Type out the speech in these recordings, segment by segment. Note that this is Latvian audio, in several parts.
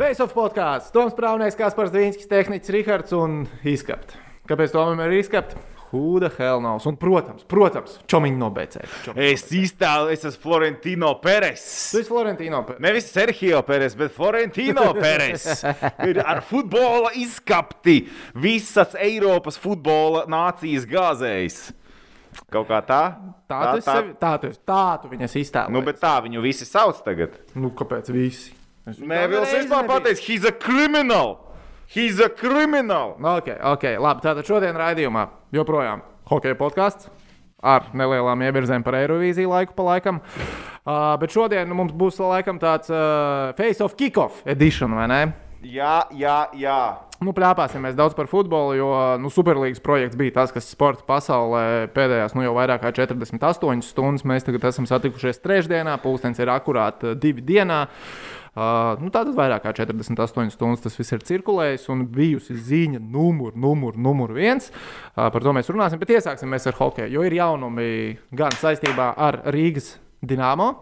Face of podkāsts. Toms Prāvnēs, Kaspars Dvīnskis, Tehnicis Rihards un Izskapt. Kāpēc Tomam ir izskapt? Who the hell knows? Un, protams, protams čomiņu nobeidzēju. Es iztēlu, es esmu Florentino Peres. Tu esi Florentino Pēters. Nevis Sergio Peres, bet Florentino Peres. Ir ar futbola izskapti visas Eiropas futbola nācijas gāzējas. Kaut kā tā? Tā, tā, tu esi sevi- tā, tu esi- tā tu viņas iztēlojies. Nu, bet tā viņu visi sauc tagad. nu, kāpēc visi? Es viņu Nē, tā Vils nereizi vispār pateica, he's a criminal! He's a criminal! Ok, ok, labi. Tātad šodien raidījumā joprojām hokeja podkāsts ar nelielām ievirzēm par Eirovīziju laiku pa laikam. Uh, bet šodien mums būs laikam tāds uh, Face of Kickoff edition, vai ne? Jā, jā, jā. Nu, plāpāsim mēs daudz par futbolu, jo nu, Superlīgas projekts bija tas, kas sporta pasaulē pēdējās nu, jau vairāk kā 48 stundas. Mēs tagad esam satikušies trešdienā, pulkstenis ir akurāt uh, divi dienā. Uh, nu, Tātad vairāk kā 48 stundas tas viss ir cirkulējis un bijusi ziņa numur, numur, numur viens. Uh, par to mēs runāsim, bet iesāksim ar hokeju, jo ir jaunumi gan saistībā ar Rīgas Dienāmo.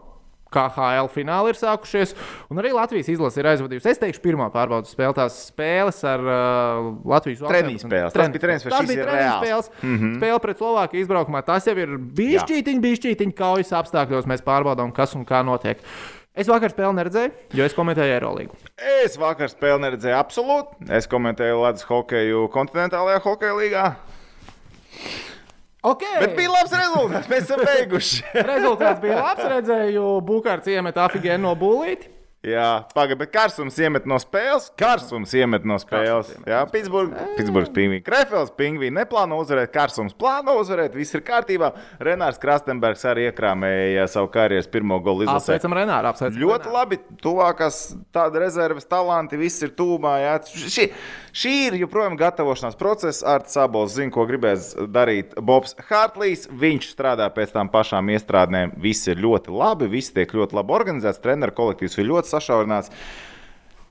KHL fināli ir sākušies, un arī Latvijas izlase ir aizvadījusi. Es teikšu, pirmā pārbaudas spēle, tās spēles ar uh, Latvijas Treniņu spēles. Tas bija spēles, Tas bija reāls. spēles. Mm -hmm. Spēle pret Slovākiju izbraukumā. Tas jau ir bijis šķītiņš, kaujas apstākļos. Mēs pārbaudām, kas un kā notiek. Es vakar spēli neredzēju, jo es komentēju Eirolandu. Es vakar spēli neredzēju absolūti. Es komentēju Latvijas hokeju kontinentālajā hokeja līgā. Okay. Bet bija labs rezultāts. Mēs esam beiguši. Rezultāts bija labs. Redzēju, Bukārts iemet afigēnu no būlīti. Jā, pagaidi, bet Kārsums iemet no spēles. Kārsums iemet no spēles. Jā, Pitsburgas pingvīns. Krefels pingvīns neplāno uzvarēt. Kārsums plāno uzvarēt. Viss ir kārtībā. Renārs Krastenbergs arī iekrāmēja savu karjeras pirmo golu izlasē. Apsveicam Renāru. Apsveicam Ļoti labi. Tuvākās tāda rezerves talanti, viss ir tūmā. Jā. Šī, šī ir joprojām gatavošanās process. Arts Sabols zina, ko gribēs darīt Bobs Hartlīs. Viņš strādā pēc tām pašām iestrādēm. Viss ir ļoti labi, viss tiek ļoti labi organizēts. Treneru kolektīvs ir ļoti sašaurināts.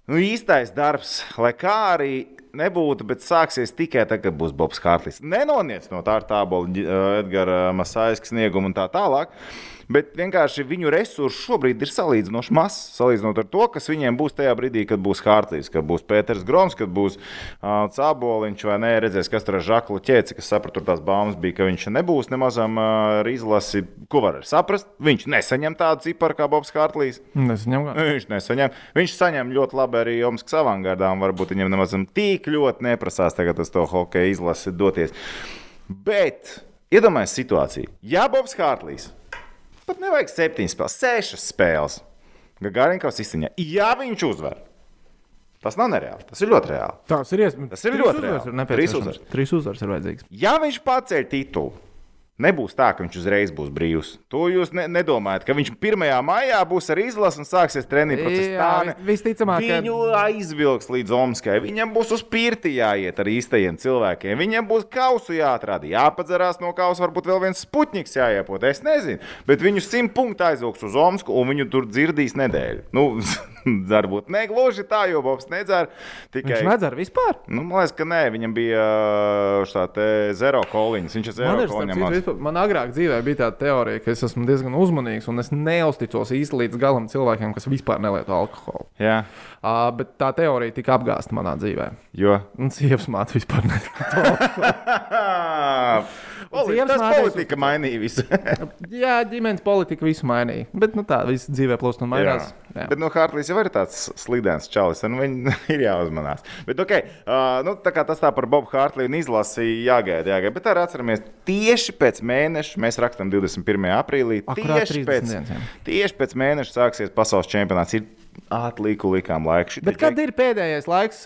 Nu, īstais darbs, lai kā arī nebūtu, bet sāksies tikai tagad, kad būs Bobs Hārlis. Nenoniec no tā ar tābolu Edgara Masājas sniegumu un tā tālāk. Bet vienkārši viņu resursi šobrīd ir salīdzinoši mazs. Salīdzinot ar to, kas viņiem būs tajā brīdī, kad būs Hārlis, kad būs Pēters Groms, kad būs uh, Cāboliņš vai nē, redzēs, kas tur ir Žakla ķēci, kas saprata, tur tās baumas bija, ka viņš nebūs nemazam uh, izlasi. Ko var saprast? Viņš nesaņem tādu ciparu kā Bobs gan. Viņš nesaņem. Viņš saņem ļoti labi arī Omaskas avangardā, un varbūt viņam nemaz tik ļoti neprasās tagad uz to hokeja izlasi doties. Bet iedomājieties situāciju. Ja Bobs Hārlis pat nevajag septiņas spēles, sešas spēles, Gagarinkovs izciņā, ja viņš uzvar. Tas nav nereāli. Tas ir ļoti reāli. Tas ir iespējams. Tas ir Trīs ļoti reāli. Trīs uzvaras ir vajadzīgs. Ja viņš paceļ titulu, nebūs tā, ka viņš uzreiz būs brīvs. To jūs ne, nedomājat, ka viņš 1. maijā būs ar izlasi un sāksies treniņu process. Jā, Tā ne- vis- visticamāk, ka- Viņu aizvilks līdz Omaskai. Viņam būs uz pirti jāiet ar īstajiem cilvēkiem. Viņam būs kausu jāatrada, jāpadzerās no kausa, varbūt vēl viens spuķis jāiepot. Es nezinu, bet viņu simt punktu aizvilks uz Omasku un viņu tur dzirdīs nedēļu. Nu, varbūt ne gluži tā, jo Bobs nedzer. Tikai Viņš nedzer vispār. Nu, man liekas, ka nē, viņam bija uh, šāda zero koliņas. Viņš ir zero Man, ir, starp koliņa citu, mākslinieks. vispār- man agrāk dzīvē bija tāda teorija, ka es esmu diezgan uzmanīgs un es neusticos īsti līdz galam cilvēkiem, kas vispār nelieto alkoholu. Jā, Uh, bet tā teorija tika apgāzta manā dzīvē. jo. Un sievas māte vispār nelieto. Oli, Sievas tas politika mainīja visu. Jā, ģimenes politika visu mainīja. Bet nu, tā viss dzīvē plūst un mainās. Jā. Bet no Hartlīs jau ir tāds slidens čalis, un viņi ir jāuzmanās. Bet, okay, uh, nu, tā kā tas tā par Bobu Hartliju un izlasīja, jāgaida, jāgaida. Bet arī atceramies, tieši pēc mēneša, mēs rakstām 21. aprīlī, Akurāt tieši 30 pēc, dienas, jā. tieši pēc mēneša sāksies pasaules čempionāts. Ir atliku likām laiku. Bet kad ir pēdējais laiks,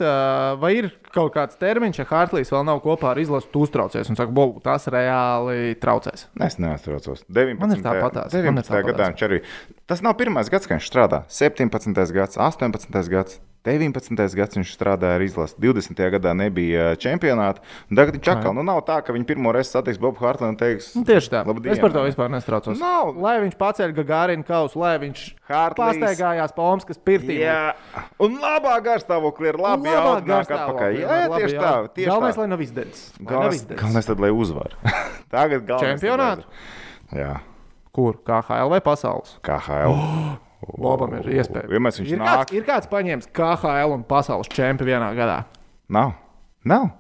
vai ir kaut kāds termiņš, ja Hartlīs vēl nav kopā ar izlasu, tu uztraucies un saka, Bobu, tas reāli traucēs? Es neatrocos. 19. Man ir tāpatās, man ir 19. gadā tāpatās. viņš arī. Tas nav pirmais gads, kad viņš strādā. 17. gads, 18. gads. 19. gads viņš strādāja ar izlasi. 20. gadā nebija čempionāta. Tagad viņš atkal, nu nav tā, ka viņi pirmo reizi satiks Bobu Hartlinu un teiks, Nu, tieši tā. Labdien, es par to vispār nestraucos. Nav. Lai viņš paceļ Gagārinu kausu, lai viņš Hartlīs. pastaigājās pa Omskas pirtī. Jā, un labā garstāvoklī ir labi garstāvoklī, atpakaļ. Jā, jā, tieši tā. Tieši Galvenais, tā. lai nav nav Galvenais, tad, lai uzvar. Tagad galvenais. uzvar. Jā, Kur? KHL vai pasaules? KHL. Bobam ir iespēja. Vienmēr viņš ir, nāk. kāds, ir kāds paņēmis KHL un pasaules čempionu vienā gadā. Nav. Nav.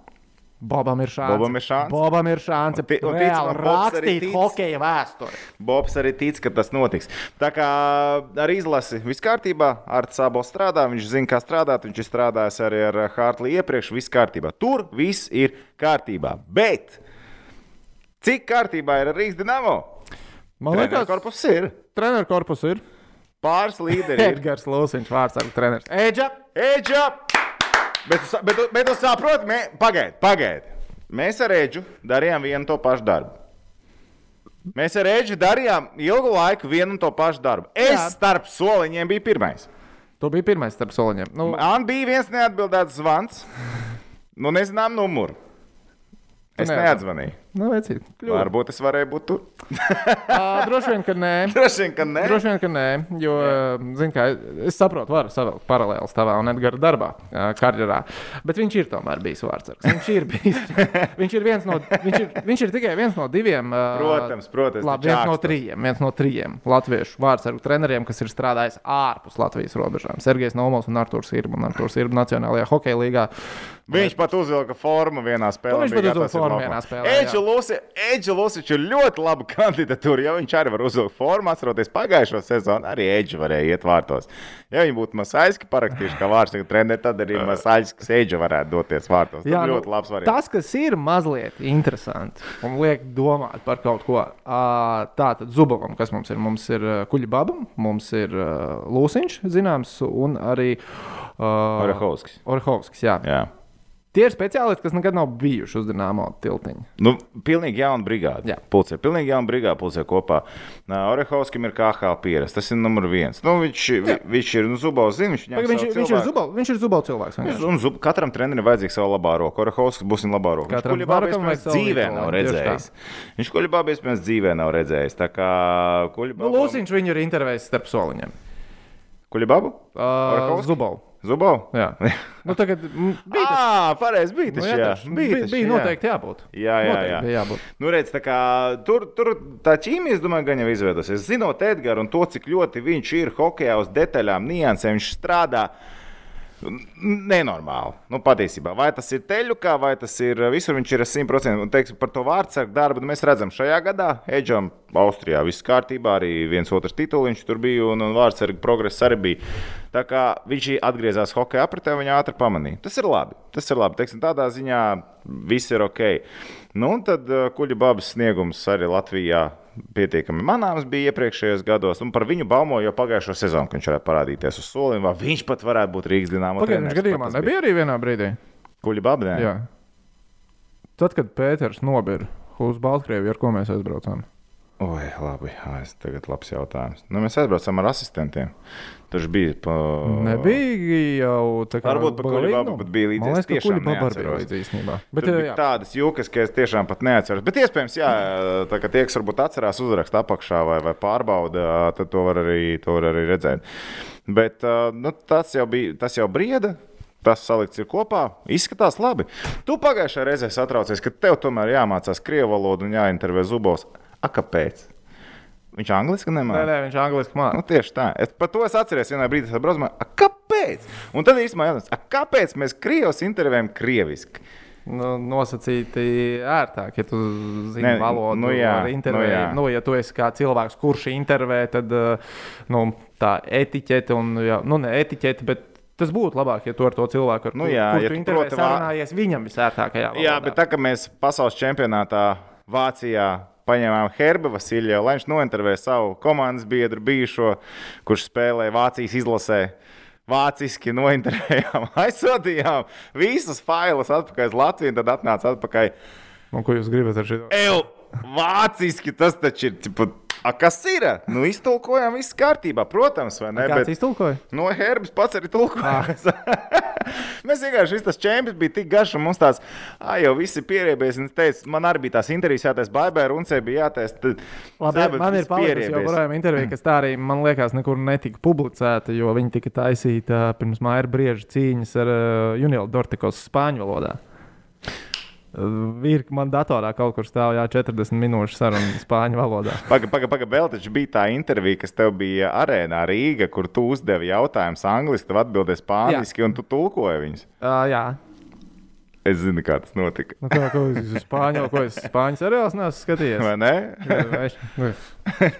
Bobam ir šāds. Bobam ir šāds. Bobam ir šāds. Un reāli rakstīt hokeja vēsturi. Bobs arī tic, ka tas notiks. Tā kā ar izlasi viss kārtībā, ar Sābolu strādā, viņš zina, kā strādāt. Viņš ir strādājis arī ar Hārtlī iepriekš, viss kārtībā. Tur viss ir kārtībā. Bet cik kārtībā ir ar Rīgas Dienamo? Man liekas, korpus ir. treneru korpus ir. Pāris līderi ir. Edgars Lūsiņš, vārds ar treneris. Eģa! Eģa! Bet, bet, bet tu saproti, mē... pagaidi, pagaidi. Mēs ar Eģu darījām vienu to pašu darbu. Mēs ar Eģu darījām ilgu laiku vienu un to pašu darbu. Es Jā. starp soliņiem biju pirmais. Tu biji pirmais starp soliņiem. Nu, Man bija viens neatbildēts zvans. Nu, nezinām numuru. Es neatzvanīju. Nu vecīt. Varbūt es varēju būt tur. Ā, Droši vien, ka nē. Droši vien, ka nē. Droši vien, ka nē, jo, zin, kā, es saprotu, varu savilkt paralēlus tavā un Edgara darbā, karjerā. Bet viņš ir tomēr bijis vārdsargs. Viņš ir, bijis, viņš ir, viens no, viņš ir, viņš ir tikai viens no diviem. Protams, protams, Labi, viens no trījiem, viens no trījiem latviešu vārdsargu treneriem, kas ir strādājis ārpus Latvijas robežām. Sergejs Nomals un Artūrs Irba un Artūrs Irba Nacionālajā hokeja līgā. Viņš pat uzvilka formu vienā spēlē. Nu, viņš pat uzvilka formu vienā spēlē, jā. Edžu Lusi- Edžu Lusičs ir ļoti laba kandidatūra. Ja viņš arī var uzvilkt formu, atceroties pagājušo sezonu, arī Edžu varēja iet vārtos. Ja viņi būtu Masaiski parakstījuši kā vārdsargu treneri, tad arī Masaiskis Edžu varētu doties vārtos. Tas nu, ļoti labs variants. tas, kas ir mazliet interesanti un liek domāt par kaut ko tādu Zubovam, kas mums ir. Mums ir ā, Kuļa Babam, mums ir Lūsiņš, zināms, un arī uh, Orehovskis. Orhovskis. Jā. Jā. Tie ir speciālisti, kas nekad nav bijuši uz dīnāmo tiltiņa. Nu, pilnīgi jauna brigāde. Jā. Pulcē, pilnīgi jauna brigāde pulcē kopā. Orehovskim ir KHL pieredze. Tas ir numur viens. Nu, viņš, vi, viņš ir nu, Zubovs, zina, viņš, Pagaid, Viņš, viņš, ir. Zubov, viņš ir Zubovs cilvēks. vienkārši. Un zub, katram trenerim vajadzīga sava labā roka. Orehovskis būs viņa labā roka. Katram Viņš vajag savu dzīvē nav redzējis. Viņš kuļbābi iespējams dzīvē nav redzējis. Tā kā Nu, kuļbābi. Lūsiņš viņu ir intervējis starp soliņiem. Kuļbābu? Uh? Zubov. Zubov? Jā. nu, tagad bija tas. Ah, pareizi bija Nu, jā, jā, taču, bija, bija jā. noteikti jābūt. Jā, jā, Noteikti jā. bija jābūt. Nu, redz, tā kā, tur, tur tā ķīmija, es domāju, gan jau izveidosies. Zinot Edgars un to, cik ļoti viņš ir hokeja uz detaļām, niansēm, viņš strādā. n- Nenormāli. Nu, patiesībā, vai tas ir teļukā, vai tas ir visur, viņš ir 100%. Un, teiksim, par to vārdsargu darbu nu, mēs redzam, šajā gadā Edžam, Austrijā viss kārtībā, arī viens otrs tituliņš tur bija, un, un vārdsargu progress arī bija. Tā kā viņš atgriezās hokeja apritē, viņa ātri pamanīja. Tas ir labi. Tas ir labi. Teiksim, tādā ziņā viss ir ok. Nu, un tad uh, kuģa babas sniegums arī Latvijā pietiekami manāms bija iepriekšējos gados. Un par viņu baumoju jau pagājušo sezonu, kad viņš varētu parādīties uz soliņa. vai Viņš pat varētu būt Rīgas. Pagaidiet, viņš gadījumā nebija arī vienā brīdī. Kuģa babā. Jā. Tad, kad Pēters nobira uz Baltkrieviju, ar ko mēs aizbraucām. Oi, labi. Es tagad labs jautājums. Nu, mēs aizbraucām ar asistentiem. Tur bija. Pa... Nebija jau tā kā. Varbūt pa Kuļu babu, bet bija līdzi. Man Es tiešām bija neatceros. īstenībā. Bet, jā, bija tādas jūkas, ka es tiešām pat neatceros. Bet iespējams, jā, tā kā tie, kas varbūt atcerās uzrakstu apakšā vai, vai pārbauda, tad to var arī, to var arī redzēt. Bet nu, tas jau bija, tas jau brieda. Tas salikts ir kopā. Izskatās labi. Tu pagājušajā reizē satraucies, ka tev tomēr jāmācās krievu valodu un jāintervē zubos. A, kāpēc? Viņš angliski Nē, nemāca. nē, viņš angliski Nu, mācīja. tieši tā. Es par to es atceros vienā brīdī, kad braucu. Kāpēc? Un tad īstenībā jautājums, "A, kāpēc mēs krievus intervējam krieviski? Nu, nosacīti ērtāk, ja tu zini Nē, valodu. nu jā, ar nu intervēju. jā. nu, ja tu esi kā cilvēks, kurš intervē, tad uh, nu, tā etiķete, un, jā, nu, ne etiķete, bet tas būtu labāk, ja tu ar to cilvēku, ar Nu kur, jā, kur ja tu tu intervē, proti vā- sarunājies viņam visērtākajā valodā. Jā, bet tā kā mēs pasaules čempionātā Vācijā paņēmām Herbu Vasiljevu, lai viņš nointervēja savu komandas biedru bijušo, kurš spēlēja Vācijas izlasē. Vāciski nointervējām, aizsūtījām visus failus atpakaļ uz Latviju, tad atnāca atpakaļ. Un, ko jūs gribat ar šo? Vāciski tas taču ir. Tipu, a, kas ir? Nu, iztulkojām, viss kārtībā, protams, vai ne? Kāds iztulkoja? No Herbas pats arī tulkojās. Mēs vienkārši šis čempions bija tik garš, un mums tāds, ah, jau viss ir pieriebies. Un es teicu, man arī bija tās intervijas jātaisa, Baibai Runcē bija jātaisa. Labi, man ir palikusi joprojām intervija, kas tā arī, man liekas, nekur netika publicēta, jo viņi tika taisīta pirms māja brieža cīņas ar uh, Junielu Dortikos spāņu valodā. Ir man datorā kaut kur stāv jā, 40 minūšu saruna spāņu valodā. Pagaid, pagaid, pagaid, vēl taču bija tā intervija, kas tev bija arēnā Rīga, kur tu uzdevi jautājumus angliski, tev atbildēja spāniski, un tu tulkoji viņus. Uh, jā, Es zinu, kā tas notika. nu, kā, ko es spāņu, ko es spāņu seriālus neesmu skatījies. Vai ne?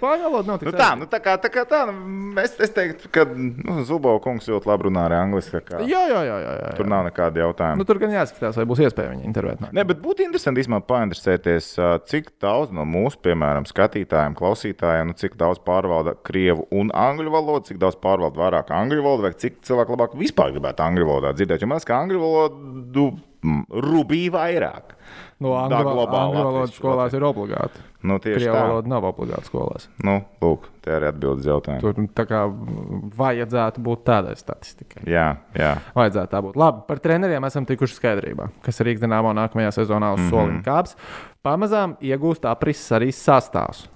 Spāņu valoda nav tik Nu tā, nu tā kā tā, kā tā nu, es, es teiktu, ka nu, Zubo kungs ļoti labi runā arī angliski. kā Jā, jā, jā. jā, jā. Tur nav nekāda jautājuma. Nu, tur gan jāskatās, vai būs iespēja viņu intervēt. Nē, bet būtu interesanti īstenībā painteresēties, cik daudz no mūsu, piemēram, skatītājiem, klausītājiem, nu, cik daudz pārvalda krievu un angļu valodu, cik daudz pārvalda vairāk angļu valodu, vai cik cilvēki labāk vispār gribētu angļu valodā dzirdēt. Jo man liekas, ka angļu valodu mm, rubīja vairāk. No Tā angļu, valodas skolās ir obligāti. Nu, tieši Krievu tā. valoda nav obligāti skolās. Nu, lūk, te arī atbildes jautājumu. Tur tā kā vajadzētu būt tādai statistikai. Jā, jā. Vajadzētu tā būt. Labi, par treneriem esam tikuši skaidrībā, kas Rīgas dīnāmo nākamajā sezonā uz mm -hmm. soliņa kāps. Pamazām iegūst aprises arī sastāvs.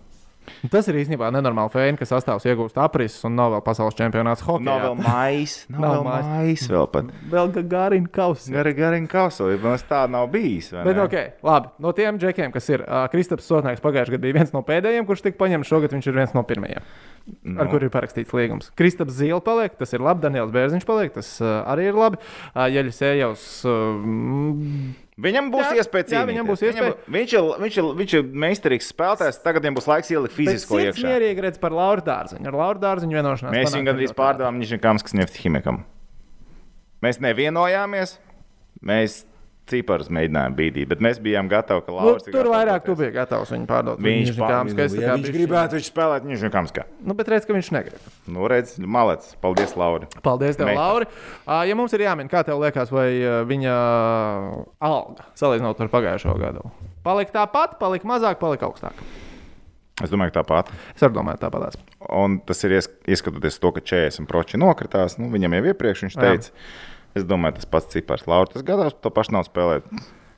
Un Tas ir īstenībā nenormāli fēni, ka sastāvs iegūst aprises un nav vēl pasaules čempionāts hokeja. Nav vēl maisa, nav, Nav vēl maisa vēl pat. vēl garīgi kausi. Gari, gari, kausoji, man tā nav bijis. vai Bet, okay, labi, no tiem džekiem, kas ir uh, Kristaps Sotnēks, pagājušajā gadā bija viens no pēdējiem, kurš tika paņemts. Šogad viņš ir viens no pirmajiem, no. ar Nu. kuriem ir parakstīts līgums. Kristaps Zīle paliek, tas ir labi. Daniels Bērziņš paliek, tas uh, arī ir labi. Uh, Jeļis Ejovs. Uh, Viņam būs Jā, iespēja jā, cīnīties. viņam būs Viņam, iespēja. viņš, ir, viņš, ir, viņš ir meistarīgs spēlētājs. Tagad viņam būs laiks ielikt fizisko iekšā. mierīgi redz par Lauru Dārziņu. Ar Lauru Dārziņu vienošanās. Mēs viņu gandrīz pārdevām Nižņikam, kas nefti ķimikam. Mēs nevienojāmies. Mēs ciparus mēģinājām bīdīt, bet mēs bijām gatavi, ka Nu, Lauris ir tur vairāk tu biji gatavs viņu pārdot. Viņš, Nižņikāms, pār... ka es tā ja viņš gribētu, viņš spēlētu Nižņikam. Nu, bet redz, ka viņš negrib. Nu, redz, malec. Paldies, Lauri. Paldies, tev. Lauri. Ja mums ir jāmin, kā tev liekas, vai viņa alga salīdzinot ar pagājušo gadu? Palika tāpat, palika mazāk, palika augstāk. Es domāju, ka tāpat. Es arī domāju, tāpat. Un tas ir ies- ieskatoties to, ka 40 proči nokritās. Nu, viņam jau iepriekš viņš Jā. Es domāju, tas pats cipars. Laura, tas gadās to pašu nav spēlēt.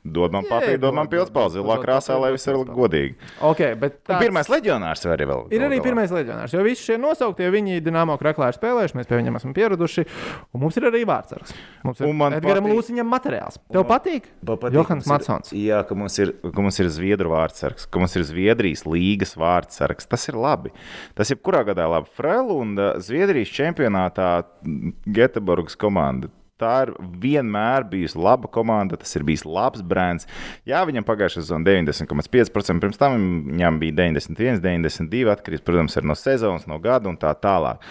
Dod man papīru, dod man pildspalvu zilā krāsā, lai viss ir godīgi. Okay, tāds- Pirmais leģionārs arī vēl. Ir arī pirmais leģionārs, jo visi šie nosauktie viņi Dienāmo krāklā ir spēlējuši, mēs pie viņiem esam pieraduši. Un mums ir arī vārdsargs. Mums ir Edgars patīk- Lūsiņam materiāls. Tev patīk? Man patīk, Johans mums ir- Matsons. Jā, ka mums, ir, ka mums ir Zviedru vārdsargs, ka mums ir Zviedrijas līgas vārdsargs. Tas ir labi. Tas ir kurā gadā labi. Frelunda Zviedrijas čempionātā Göteborgas komanda. Tā ir vienmēr bijusi laba komanda, tas ir bijis labs brands. Jā, viņam pagājušā sezonā 90,5%, pirms tam viņam bija 91, 92, atkarīgs, protams, no sezonas, no gada un tā tālāk.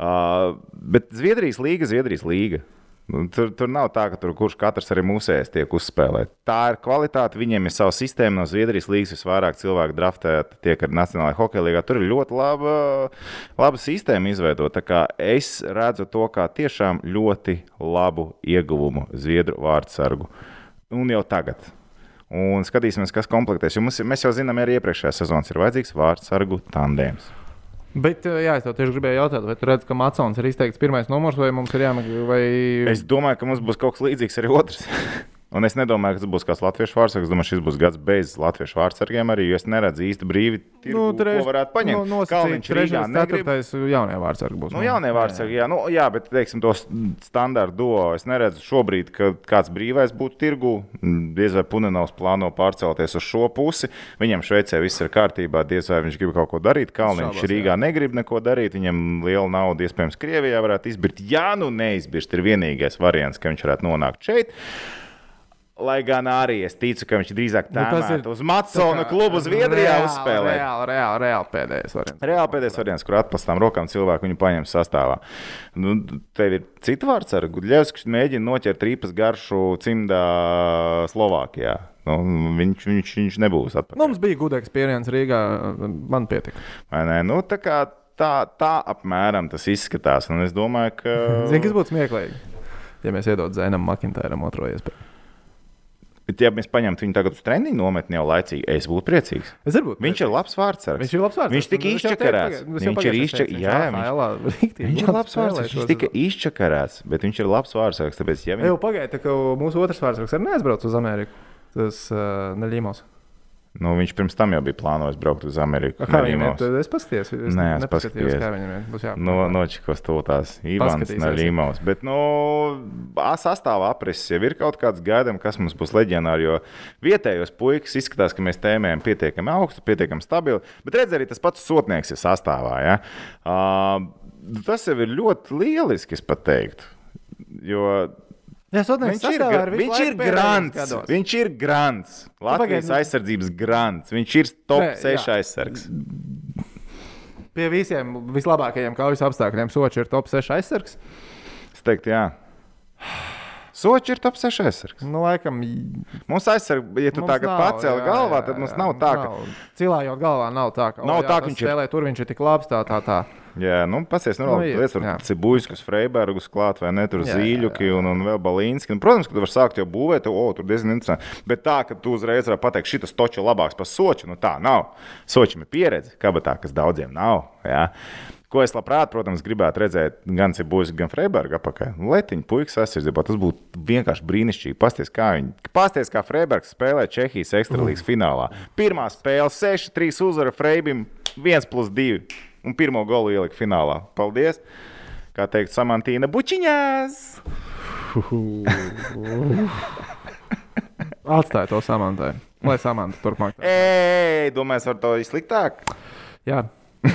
Uh, bet Zviedrijas līga, Zviedrijas līga. Nu, Tur, tur nav tā, ka tur kurš katrs arī mūsēs tiek uzspēlēts. Tā ir kvalitāte. Viņiem ir sava sistēma no Zviedrijas līnijas. Visvairāk cilvēku draftē tiek ar Nacionālajā hokeja līgā. Tur ir ļoti laba, laba sistēma izveidota. Es redzu to kā tiešām ļoti labu ieguvumu Zviedru vārdsargu. Un jau tagad. Un skatīsimies, kas komplektēs. Jo mums, mēs jau zinām, arī iepriekšējā sezonā ir vajadzīgs vārdsargu tandēms. Bet, jā, es tev tieši gribēju jautāt, vai tu redz, ka Matsons ir izteikts pirmais numurs, vai mums ir jāmeklē, vai Es domāju, ka mums būs kaut kas līdzīgs arī otrs. Un es nedomāju, ka tas būs kāds latviešu vārdsargs. Es domāju, šis būs gads bez latviešu vārdsargiem arī. jo Es neredzu īsti brīvi, tirgu, nu, ko varētu paņemt. No, Kalniņš Rīgā trešais, negrib. ceturtais jaunie vārdsargi būs. Nu, jaunie vārdsargi, jā, nu, jā, bet teiksim, to standartu duo es neredzu šobrīd, ka kāds brīvais būtu tirgu. Diez vai Punenovs plāno pārcelties uz šo pusi. Viņam Šveicē viss ir kārtībā, diez vai viņš grib kaut ko darīt. Kalniņš Šaubos, Rīgā negrib neko darīt. Viņam liela nauda iespējams Krievijā varētu izbirkt. Jā, nu neizbirst ir vienīgais variants, ka viņš varētu nonākt šeit. Lai gan arī es ticu, ka viņš drīzāk Nu, tā ir- uz Matsona klubu Zviedrijā Reāli, uzspēlē. Reāli, reāli, reāli pēdējais variants. Reāli pēdējais variants, kur atpastām rokām cilvēku viņu paņem sastāvā. Nu, tev ir cits vārds, ar Gudļevskis mēģina noķert rīpas garšu cimdā Slovākijā. Nu, viņš, viņš, viņš nebūs atpakaļ. Nu, Mums bija gudra pieredze Rīgā. Man pietika. Vai ne? Nu, tā, kā tā, tā apmēram tas izskatās. Un es domāju, ka. Zini, kas būtu smieklīgi? Ja mēs iedotu Zēnam Makintāram otro iespēju. Bet, ja mēs paņemtu viņu tagad uz treniņu nometni jau laicīgi, es būtu priecīgs. Es arī būtu. Viņš ir labs vārdsargs. Viņš ir labs vārds. Viņš tika izčakarēts. Viņš ir izčakarēts. Viņš, viņš ir labs vārdsargs. Viņš tika izčakarēts, bet viņš ir labs vārdsargs. Tāpēc, ja viņš... Jau pagaidi, ka mūsu otrs vārdsargs arī neaizbrauc uz Ameriku. Tas uh, Neļīmos. Nu, viņš pirms tam jau bija plānojis braukt uz Ameriku. Kā viņam ir? Es paskatījos, es Nē, es paskatījos. kā viņam ir. Būs jā. No, nočikos tūlās Ivans Paskatīsies. Naļīmovs. Bet, nu, sastāvā aprises jau ir kaut kāds gaidām, kas mums būs leģionāri, jo vietējos puikas izskatās, ka mēs tēmējam pietiekami augstu, pietiekami stabili. Bet redz arī tas pats sotnieks ir sastāvā. Ja? Uh, tas jau ir ļoti lieliski, es teiktu. Jo Sotnieks Viņš ir, ir viņš laiku ir grants. Viņš ir grants. Latvijas pagaidi, nu- aizsardzības grants. Viņš ir top Nē, 6 jā. aizsargs. Pie visiem vislabākajiem kaujas apstākļiem Soči ir top 6 aizsargs. Es teiktu, jā. Soči ir top 6 aizsargs. Nu, laikam, Mums aizsargs, ja tu tagad pacēli galvā, tad mums nav tā, ka. Cilājot galvā, nav tā, ka, Nav o, jā, tā, ka viņš ir- spēlē, tur viņš ir tik labs. Tā, tā, tā. Jā, nu, pasies, nu, Nu, nu lietas, jā. tur Cibuļskus, Freibergus klāt vai ne, tur Jā, jā, Zīļuki un, un vēl Balīnski. Un, protams, ka tu vari sākt jau būvēt, o, tur diezgan interesanti. Bet tā, ka tu uzreiz vari pateikt, točs ir labāks par soču, nu tā nav. Sočam ir pieredze, kabatā, kas daudziem nav. Jā. Ko es labprāt, protams, gribētu redzēt gan Cibuļsku, gan Freibergu apakaļ. Letiņa, puikas aizsardzībā, tas būtu vienkārši brīnišķīgi. Pasties, kā viņi, pasties, kā Freibergs spēlē Čehijas ekstralīgas finālā. Pirmā spēle 6-3 uzvara Freibim 1+2 un pirmo golu ielika finālā. Paldies! Kā teikt, Samantīna Bučiņās! Atstāj to samantai. Lai samanta turpmāk. Ej, domāju, ar to ir sliktāk. Jā,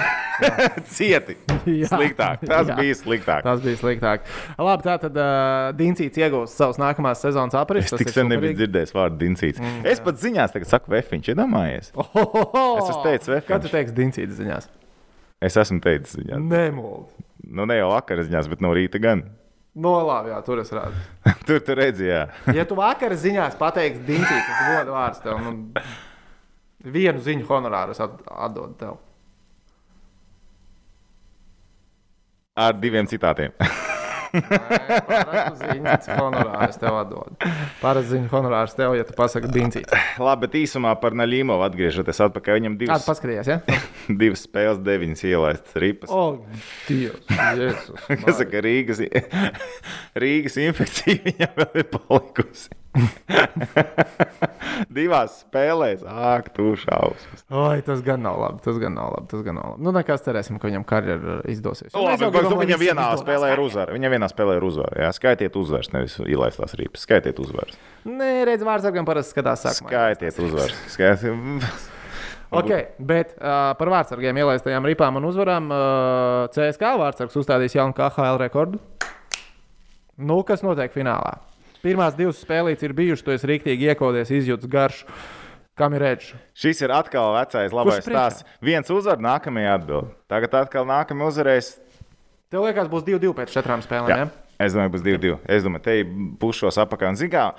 Cieti! Jā. Sliktāk. Tas Jā. bija sliktāk. tas bija sliktāk. Labi, tā tad uh, Diencīts iegūs savus nākamās sezonas Es aprises. tik sen nebiju dzirdējis vārdu Dinsīts. Mm, es pat ziņās tagad saku Vefiņš, iedomājies. Es esmu teicis Vefiņš. Kad tu teiksi Diencīts ziņās? Es esmu teicis ziņās. Nemūl. Nu, ne jau vakar ziņās, bet no rīta gan. No labi, jā, tur es redzu. tur tur redzēju, Ja tu vakar ziņās pateiksi Diencīts, tas gods vārds tev. Nu, vienu ziņu honorāru es at- atdodu tev. ar diviem citātiem. Nē, Parastu ziņu honorāru es tev atdodu. Parastu ziņu honorāru es tev, ja tu pasaki Diencīts. Labi, bet īsumā par Naļīmovu atgriežoties atpakaļ. Viņam Kādu divas, paskatījies, ja? divas spēles, deviņas ielaistas ripas. O, Dievs! Jēzus, Kas saka, Rīgas, Rīgas infekcija viņam vēl ir palikusi. Divās spēlēs, ak, tu šausmas. Oi, tas gan nav labi. Tas gan nav labi. Tas gan nav labi. Nu, nekas cerēsim, ka viņam karjeras izdosies. Nu, labi, bet tu viņam vienā spēlē ir uzvara. Viņam vienā spēlē ir uzvara. Jā, skaitiet uzvaras, nevis ielaistās ripas. Skaitiet uzvaras. Nē, redz, vārdsargam parasti skatās sākumā. Skaitiet uzvaras. Skaitiet. Okay, bet uh, par vārdsargiem ielaistajām ripām un uzvarām uh, CSK vārdsargs uzstādīs jaunu KHL rekordu. Nu, kas notiek finālā? Pirmās divas spēlītes ir bijušas, tu esi rīktīgi iekodies, izjūtas garšu. Kam ir redzams? Šis ir atkal vecais labais stāsts. Viens uzvar, nākamajā atbild. Tagad atkal nākamajā uzvarēs. Tev liekas, būs 2-2 pēc četrām spēlēm. Jā. Ja? Es domāju, būs 2-2. Es domāju, te būs šos apakā. Un, zin kā,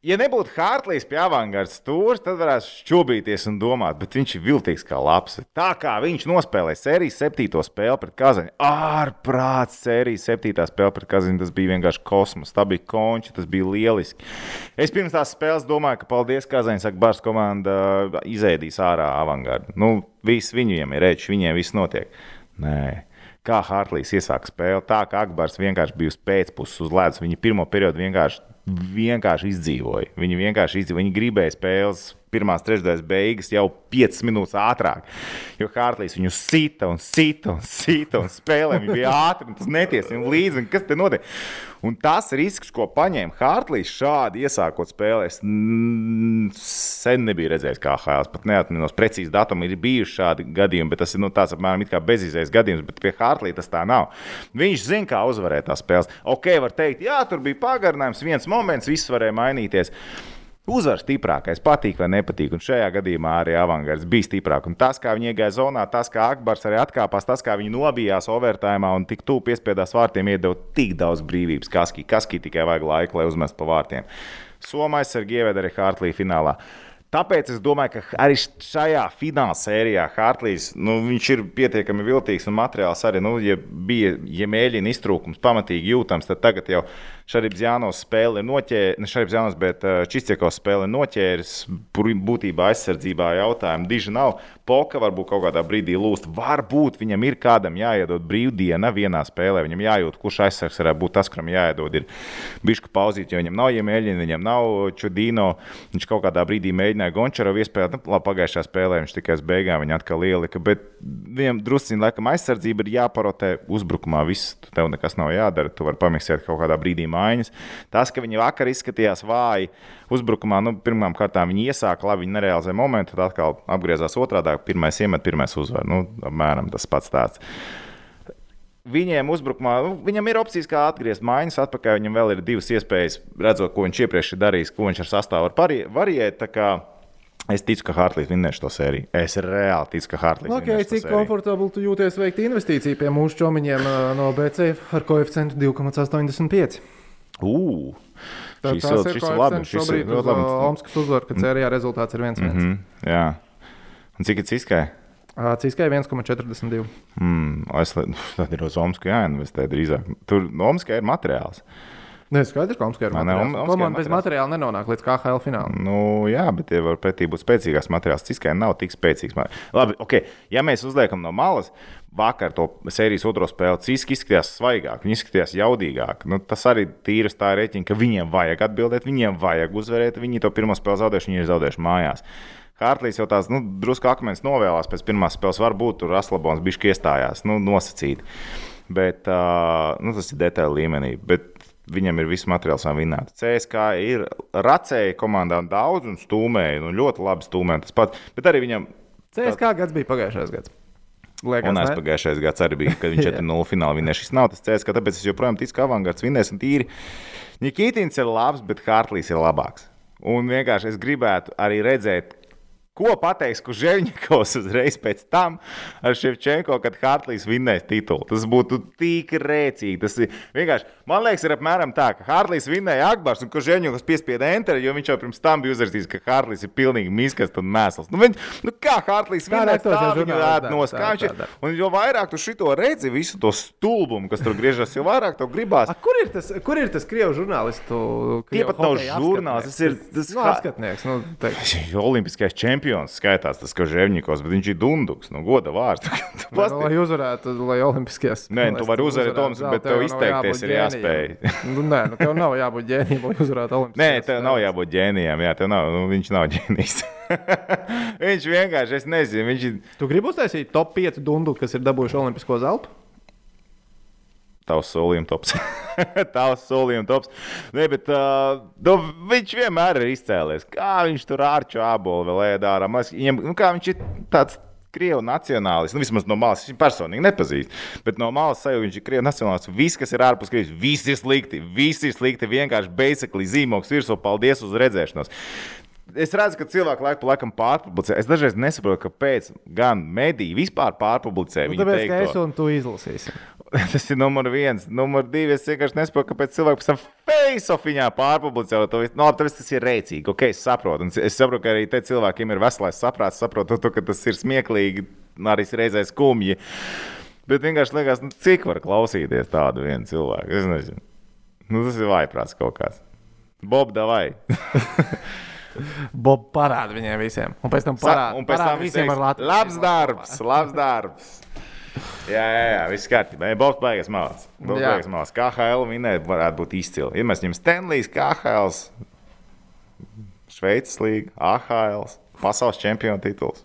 Ja nebūtu Hārtlīs pie avangarda stūra, tad varētu šķobīties un domāt, bet viņš ir viltīgs kā labs. Tā kā viņš nospēlēja sērijas septīto spēli pret Kazaņu, ārprāts sērijas septītā spēle pret Kazaņu, tas bija vienkārši kosmos, tā bija konča, tas bija lieliski. Es pirms tās spēles domāju, ka paldies Kazaņai, saka, Bārs komanda izēdīs ārā avangardu. Nu, viss viņiem ir rēķis, viņiem viss notiek. Nē. Kā Hārtlīs iesāka spēli, tā kā Akbārs vienkārši bija uz pēcpuses, uz ledus. Viņi pirmo periodu vienkārši vienkārši izdzīvoja. Viņi vienkārši izdzīvoja. Viņi gribēja spēles pirmās trešdaļas beigas jau 5 minūtes ātrāk. Jo Hārtlīs viņu sita un sita un sita un spēlē. Viņi bija ātri un tas neties viņam līdzi. Kas te notiek? Un tas risks, ko paņēma Hārtlīs šādi iesākot spēlē, es sen nebiju redzējis kā HL. Pat neatminos precīzi datumu, ir bijuši šādi gadījumi, bet tas ir nu, tāds apmēram kā bezizējas gadījums. Bet pie Hārtlī tas tā nav. Viņš zina, kā uzvarēt tās spēles. Ok, var teikt, jā, tur bija pagarinājums, viens moments, viss varēja mainīties. Uzvar stiprākais, patīk vai nepatīk. Un šajā gadījumā arī avangards bija stiprāks. Un tas, kā viņi iegāja zonā, tas, kā Akbars arī atkāpās, tas, kā viņi nobijās overtājumā un tik tuvu piespiedās vārtiem, iedeva tik daudz brīvības. Kaskī, kaskī tikai vajag laiku, lai uzmestu pa vārtiem. Somais ar Gieveda arī Hārtlī finālā. Tāpēc es domāju, ka arī šajā fināla sērijā Hārtlīs nu, ir pietiekami viltīgs un materiāls arī. Nu, ja bija ja mēģina iztrūkums pamatīgi jūtams, tad tagad jau Šarības Jānos spēle ir noķēris, ne Šarības Jānos, bet Čistīkos spēle ir noķēris. Būtībā aizsardzībā jautājumu diži nav. Poka varbūt kaut kādā brīdī lūst. Varbūt viņam ir kādam jāiedod brīvdiena vienā spēlē. Viņam jājūt, kurš aizsargs varētu būt tas, kuram jāiedod. Ir bišku pauzīt, jo viņam nav iemēģina, viņam nav čudīno. Viņš kaut kādā brīdī mēģināja Gončarovu iespēju, nu, labi, pagājušajā spēlē viņš tikai uz beigām viņa atkal ielika, bet viņam drusciņā laikam aizsardzība ir jāparotē uzbrukumā. Viss, tev nekas nav jādara, tu vari pamiksēt kaut kādā brīdī mājiņas. Tas, ka viņi vakar izskatījās vāji uzbrukumā, nu, pirmām kārtām viņi iesāka labi, viņi nerealizēja momentu, tad atkal apgriezās otrādi, pirmais iemet, pirmais uzvar. Nu, apmēram tas pats tāds viņiem uzbrukumā, nu, viņam ir opcijas, kā atgriezties mājas atpakaļ. Viņam vēl ir divas iespējas, redzot, ko viņš iepriekš ir darījis, ko viņš ar sastāvu var variēt. Es ticu, ka Hartlīs vinnēs šo sēriju. Es reāli ticu, ka Hartlīs okay, vinnēs. Cik komfortabli tu jūties veikt investīciju pie mūsu čomiņiem no BC ar koeficientu 2,85? Uh, tā, šis šis ir labi. Šis ir ļoti labi. Omskas uzvar, ka sērijā rezultāts ir 1-1. Mm -hmm, jā. Un cik ir ciskai? Ciskai 1,42. Mm, es, tad ir uz Omsku jāinvestē drīzāk. Tur Omskā ir materiāls. Nē, skaidrs, ka Omskā ir materiāls. Ne, Komanda bez materiāla nenonāk līdz KHL finālam. Nu, jā, bet tie var pretī būt spēcīgāks materiāls. Ciskai nav tik spēcīgs. Labi, ok, ja mēs uzliekam no malas, vakar to sērijas otro spēli Ciski izskatījās svaigāk, viņi izskatījās jaudīgāk. Nu, tas arī tīras tā rēķina, ka viņiem vajag atbildēt, viņiem vajag uzvarēt. Viņi to pirmo spēli zaudējuši, viņi ir zaudējuši mājās. Hartlīs jau tās nu, drusku akmens novēlās pēc pirmās spēles. Varbūt tur Aslabons bija iestājās, nu, nosacīti. Bet uh, nu, tas ir detaļu līmenī. Bet viņam ir viss materiāls, kā vinnēt. CSK ir racēja komandām daudz un stūmēja. Nu, ļoti labi stūmēja tas pats. Bet arī viņam. CSK gads bija pagājušais gads. Liekas, un aizpagājušais gads arī bija, kad viņš 4-0 finālā vinnēja. Šis nav tas CSK, tāpēc es joprojām ticu, ka avangards vinnēs un tīri. Nikītins ir labs, bet Hartlīs ir labāks. Un vienkārši es gribētu arī redzēt, Ko pateiks Kužēvņikovs uzreiz pēc tam ar Ševčenko, kad Hartlīs vinnēs titulu? Tas būtu tik rēcīgi. Tas ir vienkārši, man liekas, ir apmēram tā, ka Hartlīs vinnēja Akbars un Kužēvņikovs piespieda enter, jo viņš jau pirms tam bija uzrakstījis, ka Hartlīs ir pilnīgi miskast un mēsls. Nu, viņ, nu kā Hartlīs vinnēja, tā viņa ēd nos. Kā viņš ir? Un jo vairāk tu šito redzi, visu to stulbumu, kas tur griežas, jo vairāk tev gribās. A, kur ir tas, kur ir tas krievu žurnālistu? Tie pat nav žurnālisti, tas ir tas nu, atskatnieks. Nu, Olimpiskais čempions čempions skaitās tas, ka Žēvņikos, bet viņš ir dunduks, nu, goda vārds. nu, lai uzvarētu, lai Olimpiskajās spēlēs. Nē, tu vari uzvarēt Toms, bet tev izteikties ir jāspēj. nu, nē, nu, tev nav jābūt ģēnijam, lai uzvarētu Olimpiskajās. Nē, tev nav jābūt ģēnijam, jā, tev nav, nu, viņš nav ģēnijs. viņš vienkārši, es nezinu, viņš ir. Tu gribi uztaisīt top 5 dundu, kas ir dabūjuši Olimpisko zeltu? Tavs solījuma tops. Tavs solījuma tops. Ne, bet, uh, nu, viņš vienmēr ir izcēlies. Kā viņš tur ārču ābolu vēl ēdā ārā. Viņam, nu, kā viņš ir tāds krievu nacionālists. Nu, vismaz no malas viņš personīgi nepazīst. Bet no malas sajūta viņš ir krievu nacionālists. Viss, kas ir ārpus Krievijas, viss ir slikti. Viss ir slikti. Vienkārši basically zīmogs virsū. Paldies uz redzēšanos. Es redzu, ka cilvēki laiku pa laikam pārpublicē. Es dažreiz nesaprotu, kāpēc gan mediji vispār pārpublicē. Nu, tāpēc, teikto. ka es un tu izlasīsim. Tas ir numur viens. Numur divi. Es vienkārši nesaprotu, kāpēc cilvēki pēc tam face-offiņā pārpublicē to visu. No, nu, tāpēc tas ir rēcīgi. Ok, es saprotu. Un es saprotu, ka arī te cilvēkiem ir veselais saprāts, saprotu, to, ka tas ir smieklīgi, arī reizē skumji. Bet vienkārši liekas, nu, cik var klausīties tādu vienu cilvēku. Es nezinu. Nu, tas ir vaiprāts kaut kāds. Bob, davai! Bob parāda viņiem visiem. Un pēc tam parāda, un pēc tam visiem ar Latviju. Labs darbs, labs darbs. Jā, jā, jā viss kārtībā. Bobs beigas mācās. Bobs beigas mācās. KHL vinēt varētu būt izcili. Ja mēs ņemam Stanley's, KHL, Šveices līga, AHL, pasaules čempionu tituls,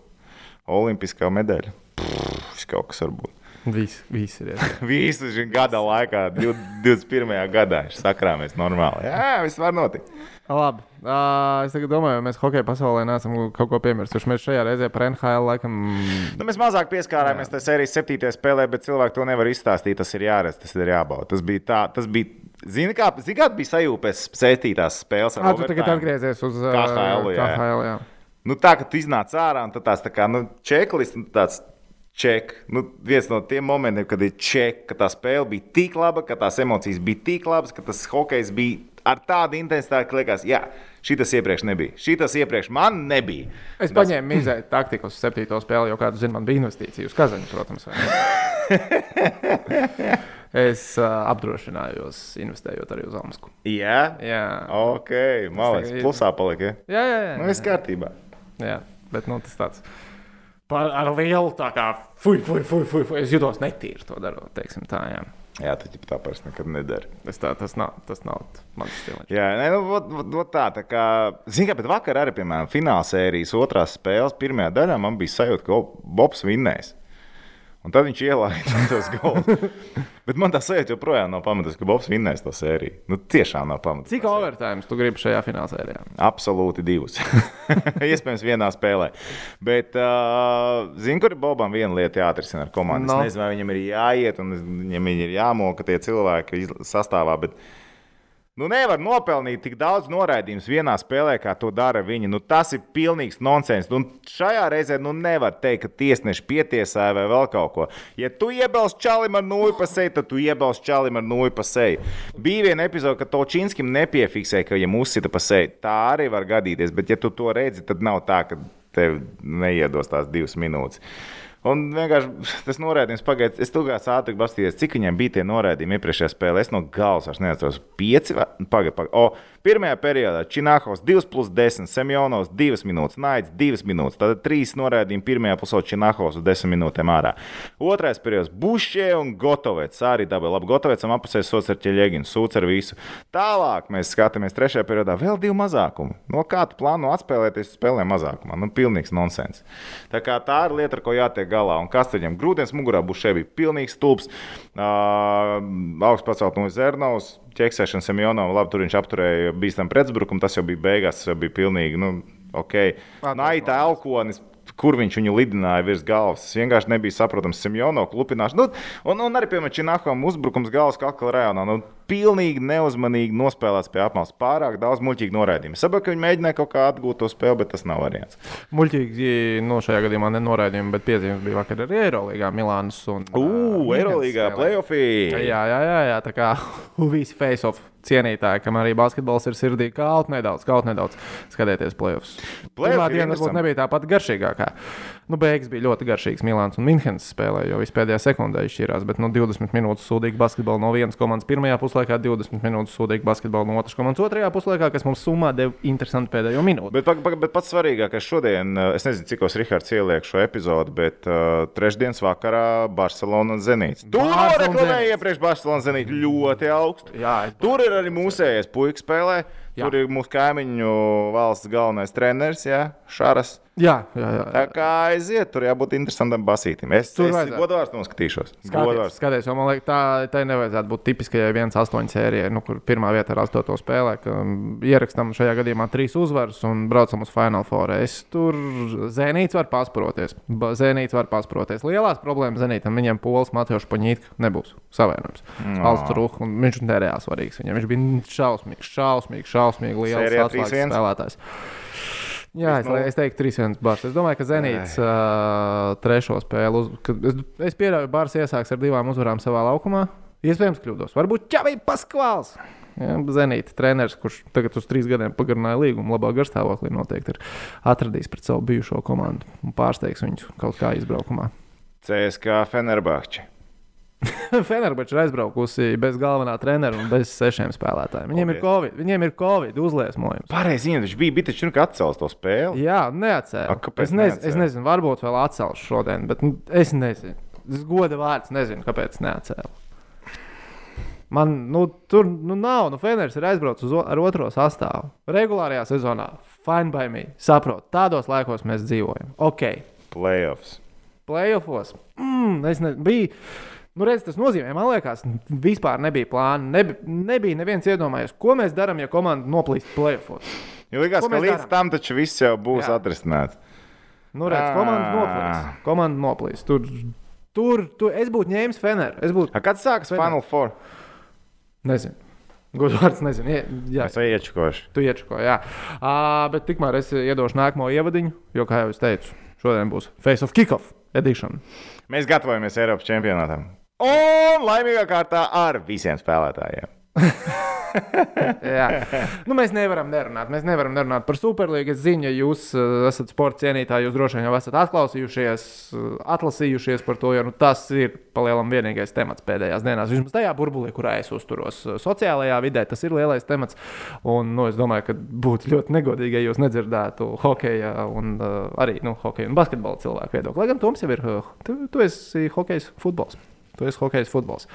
Olimpiskā medaļa. Pff, kaut kas var būt. Viss, viss ir. Visu šī gada laikā, 21. gadā, viņš sakrāmies normāli. Jā, viss var notikt. Labi. Uh, es domāju, mēs hokeja pasaulē neesam kaut ko piemirsuši. Mēs šajā reizē par NHL laikam. Nu, mēs mazāk pieskārāmies tam sērijas septītajā spēlē, bet cilvēki to nevar izstāstīt. Tas ir jāredz, tas ir jābauda. Tas bija tā, tas bija. Zini, kā, zini, kā bija sajūta pēc septītās spēles? Jā, tu tagad atgriezies uz KHL. Jā. KHL jā. Nu, tā, ka tu iznāc ārā un tāds tā kā nu, čeklis, tāds Ček. Nu, viens no tiem momentiem, kad ir ček, ka tā spēle bija tik laba, ka tās emocijas bija tik labas, ka tas hokejs bija ar tādu intensitāti, ka liekas, jā, šis iepriekš nebija. Šis iepriekš man nebija. Es Tas... paņēmu mizēju taktiku uz septīto spēli, jo, kā jūs zināt, man bija investīcija uz Kazaņu, protams. es uh, apdrošinājos, investējot arī uz Omasku. Jā, jā. ok, malais, plusā palika. Jā, jā, jā. Nu, viss kārtībā. Jā, bet nu, tas tāds par, ar lielu tā kā fuj, fuj, fuj, fuj, fuj. Es jutos netīri to darot, teiksim tā. Jā. Jā, tu jau tā parasti nekad nedari. Es tā, tas nav, tas nav mans stils. Jā, nē, nu, ot, ot, ot tā, tā kā, zini, kā, bet vakar arī, piemēram, fināla sērijas otrās spēles pirmajā daļā man bija sajūta, ka Bobs vinnēs. Un tad viņš ielaida tos golus. Bet man tā sajūta joprojām nav pamatas, ka Bobs vinnēs to sēriju. Nu, tiešām nav pamatas. Cik overtime tu gribi šajā fināla sērijā? Absolūti divus. Iespējams, vienā spēlē. Bet, uh, zinu, kur Bobam viena lieta jāatrisina ar komandu. No. Es nezinu, vai viņam ir jāiet un viņam ir jāmoka tie cilvēki sastāvā. Bet, Nu, nevar nopelnīt tik daudz noraidījumus vienā spēlē, kā to dara viņi. Nu, tas ir pilnīgs nonsens. Nu, šajā reizē nu, nevar teikt, ka tiesneši pietiesāja vai vēl kaut ko. Ja tu iebilsti čalim ar nulli pa seju, tad tu iebilsti čalim ar nulli pa seju. Bija viena epizode, kad Točīnskim nepiefiksēja, ka viņam uzsita pa seju. Tā arī var gadīties, bet ja tu to redzi, tad nav tā, ka tev neiedos tās divas minūtes. Un vienkārši tas noraidījums pagaidīs. Es tūkstoš ātri paskatījos, cik viņiem bija tie noraidījumi iepriekšējā spēlē. Es no galvas vairs neatceros. Pieci vai pagaidi. Paga. O, pirmajā periodā Čināhovs 2 plus 10, Semjonovs 2 minūtes, Naids 2 minūtes. Tad 3 noraidījumi pirmajā pusē Čināhovs uz 10 minūtēm ārā. Otrais periods - Bušē un Gotovets. Arī dabūja labi. Gotovecam apusēs sots ar ķeļģinu, sūds ar visu. Tālāk mēs skatāmies trešajā periodā vēl divu mazākumu. No kā tu plāno atspēlēties spēlē mazākumā? Nu, pilnīgs nonsens. Tā, tā ir lieta, ar ko jātiek galā. Un kas viņam grūdienas mugurā šeit bija pilnīgs stulbs. Uh, augsts pacelt no Zernaus, ķeksēšana Semjonam, labi, tur viņš apturēja bīstam pretuzbrukumu. Tas jau bija beigās, tas jau bija pilnīgi, nu, ok. Naita elkonis. Kur viņš viņu lidināja virs galvas? Tas vienkārši nebija saprotams. Simjono klupināšana. Nu, un, un arī, piemēram, Činahovam uzbrukums galvas kakla rajonā. Nu, pilnīgi neuzmanīgi nospēlēts pie apmales. Pārāk daudz muļķīgi noraidījumu. Saprotu, ka viņi mēģināja kaut kā atgūt to spēli, bet tas nav variants. Muļķīgi, nu, šajā gadījumā nenoraidījumi, bet piezīmes bija vakar arī Eirolandā, Milānas un Ugh, Eirolandā, playoffī! Jā, jā, jā, jā, tā kā visi face-off cienītāji, kam arī basketbols ir sirdī, kaut nedaudz, kaut nedaudz skatieties playoffs. Playoff Pirmā ir diena varbūt nebija tā pati garšīgākā. Nu, beigas bija ļoti garšīgas. Milāns un Minhenes spēlēja, jo vispēdējā sekundē izšķīrās. Bet nu, 20 minūtes sūdīgi basketbolu no vienas komandas pirmajā puslaikā, 20 minūtes sūdīgi basketbolu no otras komandas otrajā puslaikā, kas mums summā deva interesantu pēdējo minūti. Bet, pag- pag- bet pats svarīgākais šodien, uh, es nezinu, cik os Rihards ieliek šo epizodu, bet uh, trešdienas vakarā Barcelona un Zenīts. Tur reklamēja iepriekš Barcelona un Zenīts ļoti augstu. Jā, Tur ir arī mūsējais puikas spēlē. Jā. Tur ir mūsu kaimiņu valsts galvenais treneris, jā, Šaras. Jā, jā. jā. Tā kā aiziet, tur jābūt interesantam basītam. Es Tur vajadzētu. godvārds noskatīšos. Godvārds. skaties, jo man liekas, tā, tā nevajadzētu būt tipiskajai 1-8 sērijai, nu, kur pirmā vieta ir 8 spēlē. mm, Ierakstam šajā gadījumā trīs uzvaras un braucam uz Final Four. Es tur Zenīts var pasproties. Zenīts var pasproties. Lielās problēmas Zenītam viņiem pols Matjošs Paņītka nebūs savienojums. No. Alsts Ruh, un viņš nereāli svarīgs. Viņam viņš bija šausmīgs, šausmīgs, šausmīgi liels Sērijā atslēgas 3:1. spēlētājs. Jā, es, es teiktu, 3-1 bars. Es domāju, ka Zenīts uh, trešo spēli. Uz, es, es pieļauju, ka Bārs iesāks ar divām uzvarām savā laukumā. Iespējams, kļūdos. Varbūt Čavī Paskvāls. Ja, Zenīta treneris, kurš tagad uz trīs gadiem pagarināja līgumu, labā garstāvoklī noteikti ir atradījis pret savu bijušo komandu un pārsteigs viņus kaut kā izbraukumā. CSK Fenerbahče. Fenerbahča ir aizbraukusi bez galvenā trenera un bez sešiem spēlētājiem. Viņiem ir Covid, viņiem ir Covid uzliesmojums. Pareizi, viņa taču bija, bija taču, ka atcels to spēli. Jā, kāpēc es, nez, es nezinu, varbūt vēl atcelšu šodien, bet nu, es nezinu. Es goda vārds nezinu, kāpēc neatcēlu. Man nu, tur nu, nav, nu, Feners ir aizbraucis ar otro sastāvu. Regulārajā sezonā, fine by me. Saprotu, tādos laikos mēs dzīvojam. Ok, Playoffs. playoffs. Mm, es ne, biju. Nu, redz, tas nozīmē, man liekas, vispār nebija plāna. Nebi, nebija neviens iedomājies, ko mēs darām, ja komanda noplīst playoffs. Jo likās, Ko ka līdz darām? tam taču viss jau būs atrisināts. Nu, redz, komanda Ā. noplīs. Komanda noplīs. Tur, tur, tur es būtu ņēmis Feneru. Būtu, Kad sākas. Final Four? nezinu. Godvārds, nezinu. Ie- Jā, Es iečakošu. tu iečako, jā. Uh, bet tikmēr es iedošu nākamo ievadiņu, jo, kā jau es teicu, šodien būs Face of Kickoff edition. Mēs gatavojamies Eiropas čempionātam. Un laimīgā kārtā ar visiem spēlētājiem. Nu, mēs nevaram nerunāt. Mēs nevaram nerunāt par Superlīgu. Es zinu, ja jūs uh, esat sporta cienītāji, jūs droši vien jau esat atklausījušies, uh, atlasījušies par to, jo nu, tas ir palielam vienīgais temats pēdējās dienās. Vismaz tajā burbulī, kurā es uzturos uh, sociālajā vidē, tas ir lielais temats. Un, nu, es domāju, ka būtu ļoti negodīgi, ja jūs nedzirdētu hokeja un arī nu, hokeja un basketbola cilvēku viedokli. Lai gan Toms jau ir, tu, tu esi hokejs futbols. Tu esi hokejs futbols.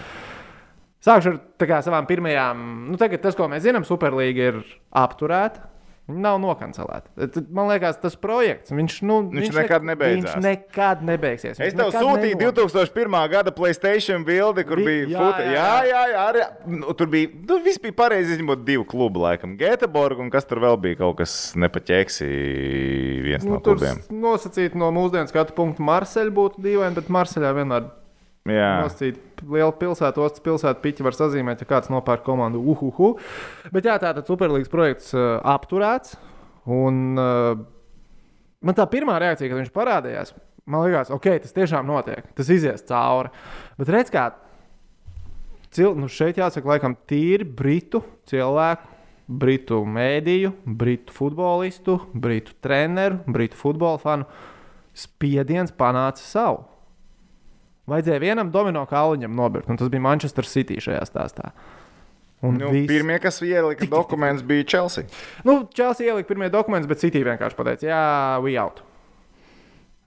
Sākšu ar kā, savām pirmajām. Nu, tagad tas, ko mēs zinām, Superlīga ir apturēta. Viņa nav nokancelēta. Man liekas, tas projekts, viņš, nu, Viņš nekad nebeidzās. Viņš nekad nebeigsies. Es Viņš tev nekad sūtīju nenotiks. 2001. gada Playstation bildi, kur Vi- bija jā, futa. jā, Jā, jā, jā. Arī, nu, tur bija. Nu, viss bija pareizi, izņemot divu klubu, laikam. Göteborg un kas tur vēl bija kaut kas nepaķeksi. Viens Nu, no klubiem. nosacīt no mūsdienu skatu punktu Marseļa būtu dīvaini, bet Marseļā vienmēr Jā. Nosacīt liela pilsēta, ostas pilsēta, piķi var sazīmēt, ja kāds nopērk komandu. Uhuhu. Bet jā, tātad Superlīgas projekts uh, apturēts. Un, uh, man tā pirmā reakcija, kad viņš parādījās, man liekas, ok, tas tiešām notiek. Tas izies cauri. Bet redz, kā cil, nu šeit jāsaka, laikam, tīri britu cilvēku. Britu mēdīju, britu futbolistu, britu treneru, britu futbola fanu spiediens panāca savu. Vajadzēja vienam domino kāliņam nobirkt, un tas bija Manchester City šajā stāstā. Un Nu, viss- pirmie, kas ielika dokumentus, bija Chelsea. Nu, Chelsea ielika pirmie dokumentus, bet City vienkārši pateica, jā, we out.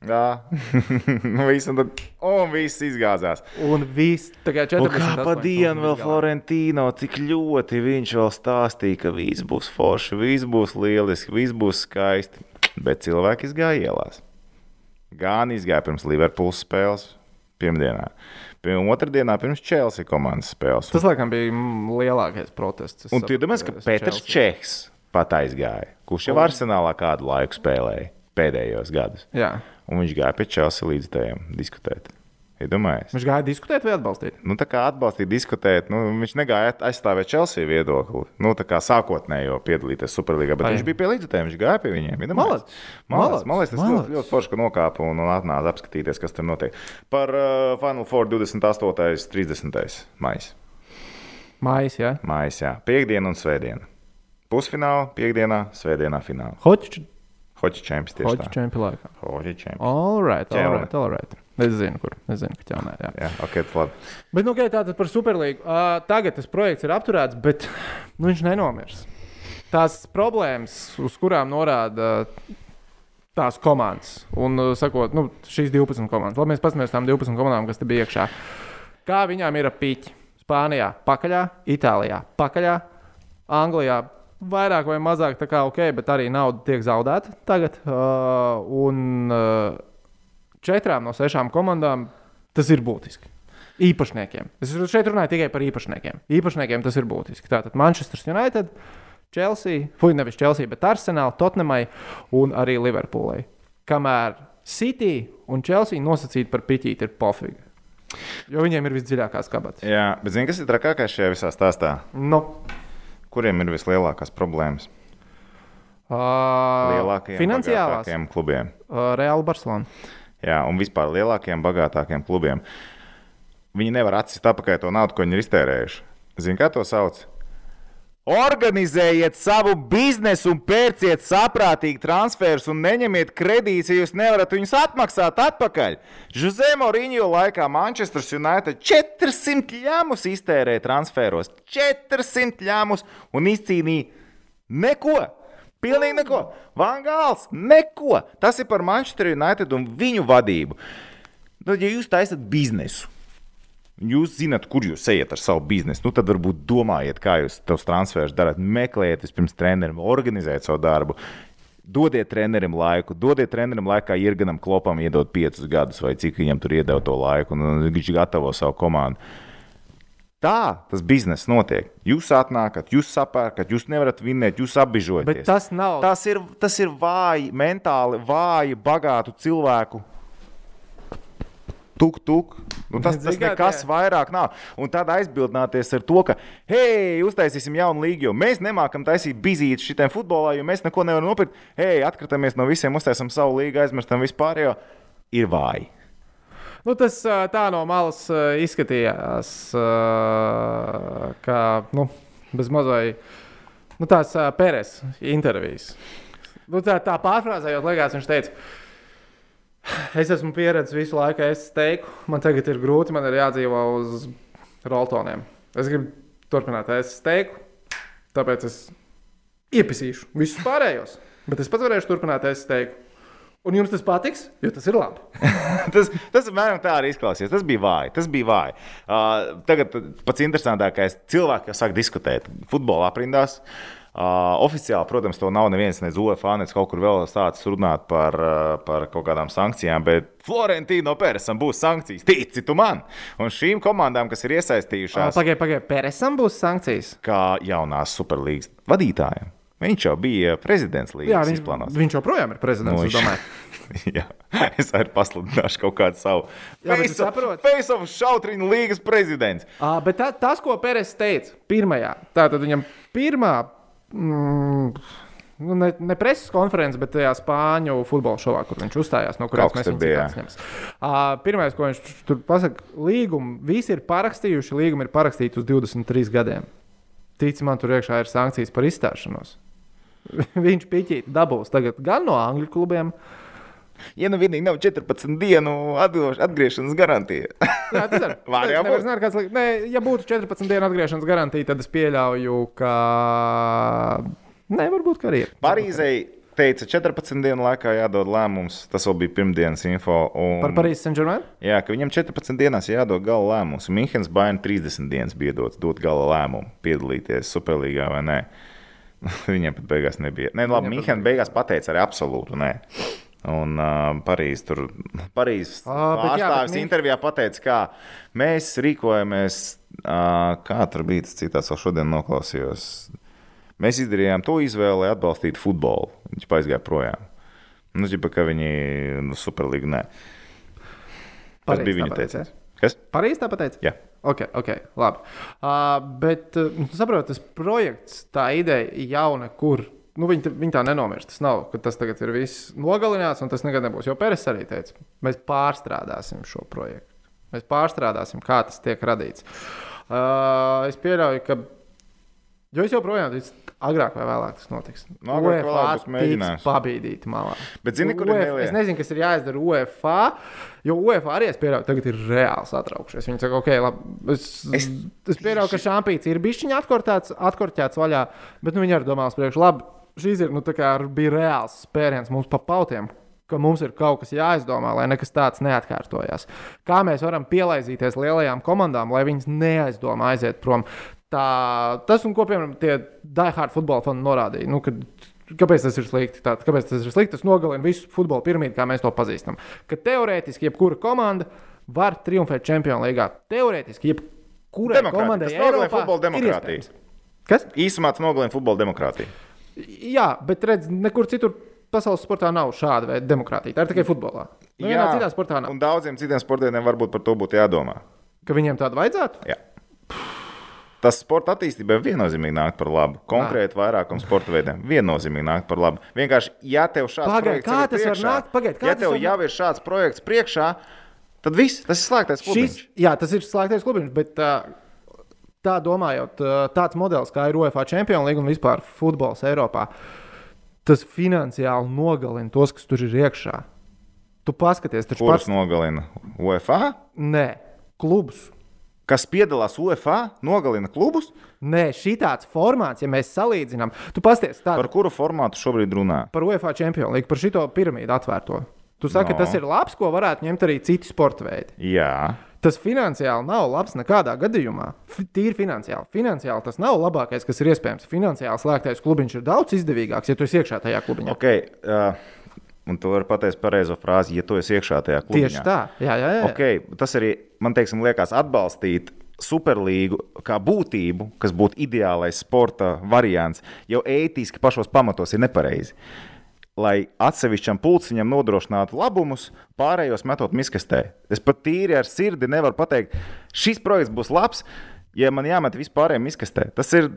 Jā, nu, viss, un, tad, un viss izgāzās. Un viss tagad Un 40. kā pa dienu vēl Florentino, cik ļoti viņš vēl stāstīja, ka viss būs forši, viss būs lieliski, viss būs skaisti. Bet cilvēki izgāja ielās. Gan izgāja pirms Liverpools spēles, pirmdienā. Pirmā otrdienā pirms Chelsea komandas spēles. Tas, laikam, bija lielākais protests. Es Un tu domā, ka Pēters. Čehs pat aizgāja, kurš jau arsenālā kādu laiku spēlēja pēdējos gados. Jā. Un viņš gāja pie Chelsea līdzstājiem diskutēt. Iedomājies? Viņš gāja diskutēt vai atbalstīt? Nu, tā kā atbalstīt, diskutēt, nu, viņš negāja aizstāvēt Chelsea viedokli. Nu, tā kā sākotnējo piedalīties Superligā, bet Ai. viņš bija pie līdzekļiem, viņš gāja pie viņiem. Malac. Man liekas, tas Malac. ļoti, ļoti forši, ka nokāpa un, un atnāca apskatīties, kas tur notiek. Par uh, Final Four 28. 30. maijā. Mājas, jā. Mājas, jā. Piektdiena un svētdiena. Pusfinālā, piekdienā, svētdienā finālā. Hoķis Hoķi čempions tieši tā. čempionātā. Hoķi čempions. All right, all right, all right. Es zinu, kur. Es zinu, ka ķelnē. Jā. Jā, ok, labi. Bet, nu, okay, tātad par Superlīgu. Uh, tagad tas projekts ir apturēts, bet nu, viņš nenomirs. Tās problēmas, uz kurām norāda tās komandas, un sakot, nu, šīs 12 komandas, labi, mēs paskatāmies uz tām 12 komandām, kas te bija iekšā. Kā viņām ir piķi? Spānijā, pakaļā, Itālijā, pakaļā, Anglijā. Vairāk vai mazāk tā kā ok, bet arī nauda tiek zaudēta tagad. Uh, un uh, četrām no sešām komandām tas ir būtiski. Īpašniekiem. Es šeit runāju tikai par īpašniekiem. Īpašniekiem tas ir būtiski. Tātad Manchester United, Chelsea, fuck, nevis Chelsea, bet Arsenal, Tottenhamai un arī Liverpoolai. Kamēr City un Chelsea nosacīti par piķīti ir pofīgi. Jo viņiem ir visdziļākās kabatas. Jā, bet zini, kas ir trakākais šajā visā stāstā? Nu, Kuriem ir vislielākās problēmas? uh, Lielākajiem, finansiālās. klubiem. Uh, Reāli Barcelona. Jā, un vispār lielākiem, bagātākiem klubiem. Viņi nevar atsist atpakaļ to naudu, ko viņi ir iztērējuši. Zini, kā to sauc? Organizējiet savu biznesu un pērciet saprātīgi transferus un neņemiet kredītus, ja jūs nevarat viņus atmaksāt atpakaļ. Žuzē Moriņo laikā Manchester United 400 ļāmus iztērēja transferos. 400 ļāmus un izcīnīja neko. Pilnīgi neko. Vangāls, neko. Tas ir par Manchester United un viņu vadību. Nu, ja jūs taisat biznesu, Jūs zināt, kur jūs ejat ar savu biznesu. Nu, tad varbūt domājiet, kā jūs tos transferus darāt. Meklējiet, vispirms trenerim, organizējiet savu darbu. Dodiet trenerim laiku, dodiet trenerim laiku, Irganam Klopam iedot piecus gadus, vai cik viņam tur iedod to laiku, un viņš gatavo savu komandu. Tā tas bizness notiek. Jūs atnākat, jūs sapērkat, jūs nevarat vinēt, jūs apbižojaties. Bet tas nav. Tas ir, tas ir vāji, mentāli vāji, bagātu cilvēku. Tuk, tuk. Nu, tas, tas nekas tie- vairāk nav. Un tad aizbildināties ar to, ka, hei, uztaisīsim jaunu līgu, jo mēs nemākam taisīt bizīti šitiem futbolā, jo mēs neko nevaram nopirkt. Hei, atkritamies no visiem, uztaisām savu līgu, aizmirstam vispār, jo ir vāji. Nu, tas tā no malas izskatījās, kā nu, bez mazai nu, tās Pēres intervijas. Nu, tā, tā pārfrāzējot, liekas, viņš teica, es esmu pieredzējis visu laiku, es teiku, man tagad ir grūti, man ir jādzīvo uz roltoniem. Es gribu turpināt, es teiku, tāpēc es iepisīšu visus pārējos. Bet es pats varēšu turpināt, es teiku. Un jums tas patiks, jo tas ir labi. tas, tas apmēram tā arī izklausījās. Tas bija vāji. Tas bija vāji. Uh, tagad pats interesantākais - cilvēki jau sāk diskutēt futbola aprindās. Uh, oficiāli, protams, to nav neviens, ne UFO, ne kaut kur vēl sācis runāt par, uh, par kaut kādām sankcijām, bet Florentino Peresam būs sankcijas. Tici tu man! Un šīm komandām, kas ir iesaistījušās, Pagaidiet, pagaidiet, Peresam būs sankcijas. kā jaunās superlīgas vadītājiem, viņš jau bija prezidents līnijas viņš, izplānots. viņš joprojām ir prezidents. Nu, es domāju. Jā, es arī pasludināšu kaut kādu savu Jā, face of- face of šautrinu līgas prezidents. À, bet tā, tas, ko Pēters teica, pirmajā, tātad viņam pirmā. Mm, Nu, ne, ne preses konferences, bet tajā spāņu futbola šovā, kur viņš uzstājās, no kurienes mēs viņu ņems. Uh, Pirmais, ko viņš tur pasakā, līgumu visi ir parakstījuši. Līgumi ir parakstīti uz 23 gadiem. Tici man, tur iekšā ir sankcijas par izstāšanos. viņš piķīt dabūs tagad gan no angļu klubiem, Ja nu vienīgi nav 14 dienu atgriešanas garantija. Jā, tas ir. Var jau būt. Zināt, kāds, Nē, ja būtu 14 dienu atgriešanās garantija, tad es pieļauju, ka. Nē, varbūt ka arī ir. Parīzei teica, 14 dienu laikā jādod lēmums. Tas vēl bija pirmdienas info. Un, Par Parīzes Saint-Germain? Jā, ka viņam 14 dienās jādod gala lēmums. Minhenes Bayern 30 dienas bija dots dot gala lēmumu, piedalīties Superlīgā vai nē. Viņiem pat beigās nebija. Nē, labi, Minhenes beigās pateica arī absolūtu nē. Un uh, Parīzes tur Parīzes pārstāvis intervijā pateica, kā mēs rīkojamies, uh, kā tur bija tas citāts, vēl šodien noklausījos. Mēs izdarījām to izvēli, lai atbalstītu futbolu. Viņš aizgāja projām. Nu, ģipa, ka viņi nu, superlīga nē. Tas bija viņa teiciens. Kas? Parīzē tā pateica? Jā. Ok, ok, labi. Uh, bet, uh, saprotiet, tas projekts, tā ideja jauna, kur. Nu, viņi, viņi tā nenomirst. Tas nav, ka tas tagad ir viss nogalināts, un tas nekad nebūs. Jo Pēters arī teica, mēs pārstrādāsim šo projektu. Mēs pārstrādāsim, kā tas tiek radīts. Uh, es pieļauju, ka. Jo es joprojām ticu, agrāk vai vēlāk tas notiks. Nu, agrāk vai vēlāk mēģinājums. Pabīdīt malā. Bet zini, kur ir? Es nezinu, kas ir jāizdara UEFA. Jo UEFA arī es pieļauju, tagad ir reāli satraukšies. Viņi saka, ok, labi. Es, es, Es pieļauju, ka šāpīts ir bijis atkortēts, atkortēts vaļā, bet nu, viņi arī domās priekš. Labi, šīs ir, nu, tā kā bija reāls spēriens mums pa pautiem. Ka mums ir kaut kas jāizdomā, lai nekas tāds neatkārtojās. Kā mēs varam pielaizīties lielajām komandām, lai viņas neaizdomā aiziet prom. Tā, tas, un ko piemēram tie diehard futbola fani norādīja, nu, kad Kāpēc tas ir slikti? Tā, kāpēc tas ir slikti? Tas nogalina visu futbola piramīdu, kā mēs to pazīstam. Ka teorētiski jebkura komanda var triumfēt Champions League. Teorētiski jebkurai komandai Tas nogalina futbola demokrātiju. Kas? Īsumā tas nogalina futbola demokrātiju. Jā, bet redz, nekur citur pasaules sportā nav šāda veida demokrātija. Tā ir tikai futbolā. Nu, vienā citā sportā nav. un daudziem citiem sportiem varbūt par to būtu jādomā. Ka viņiem tādu vajadzētu? Jā. Tas sporta attīstībai viennozīmīgi nāk par labu. Konkrēti vairākam sporta veidiem viennozīmīgi nāk par labu. Vienkārši, ja tev šāds Pagaid, projekts ir priekšā, nākt? Pagaid, ja tev var jau ir šāds projekts priekšā, tad viss, tas ir slēgtais klubiņš. Šis, jā, tas ir slēgtais klubiņš, bet uh, tā domājot, tāds modelis kā ir UEFA Champions League un vispār futbols Eiropā, tas finansiāli nogalina tos, kas tur ir iekšā. Tu paskaties, Kurus pats nogalina UEFA? nē, klubus. Kas piedalās UEFA, nogalina klubus? Nē, šī tāds formāts, ja mēs salīdzinām, tu pasties tādu Par kuru formātu šobrīd runā? par UEFA Champions League, par šito piramīdu atvērto. Tu saki, No. no. tas ir labs, ko varētu ņemt arī citi sporta veidi. Jā, Tas finansiāli nav labs nekādā gadījumā. F- Tīri finansiāli. Finansiāli tas nav labākais, kas ir iespējams. Finansiāli slēgtais klubiņš ir daudz izdevīgāks, ja tu esi iekšā tajā klubiņā. ok. Uh, un tu vari pateikt pareizo frāzi, ja tu esi iekšā tajā klubiņā. Tieši tā. Jā, jā, jā. Okay, tas arī man teiksim, liekas atbalstīt superlīgu kā būtību, kas būtu ideālais sporta variants, jau ētiski pašos pamatos ir nepareizi. Lai atsevišķam pulciņam nodrošinātu labumus, pārējos metot miskastē. Es pat tīri ar sirdi nevaru pateikt, šis projekts būs labs, ja man jāmet vispārējiem miskastē. Tas ir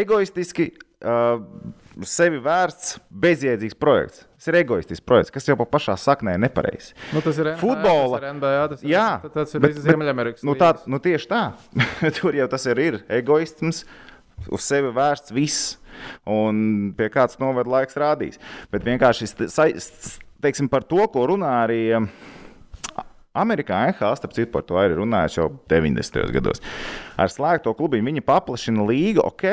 egoistiski, uh, sevi vērsts, bezjēdzīgs projekts. Tas ir egoistisks projekts, kas jau pa pašā saknē ir nepareizs. Nu, tas ir Futbola. Tas ir NBA, tas, Jā, tas, ir Ziemeļamerikas. Nu, tā, nu tieši tā. Tur jau tas ir, ir egoisms, uz sevi vērsts viss. Un pie kāds novada laiks rādīs. Bet vienkārši teiksim, par to, ko runā arī. Amerikā NHL, starp citu, par to arī runājuši jau 90. gados. Ar slēgto klubiņu viņi paplašina līgu, ok,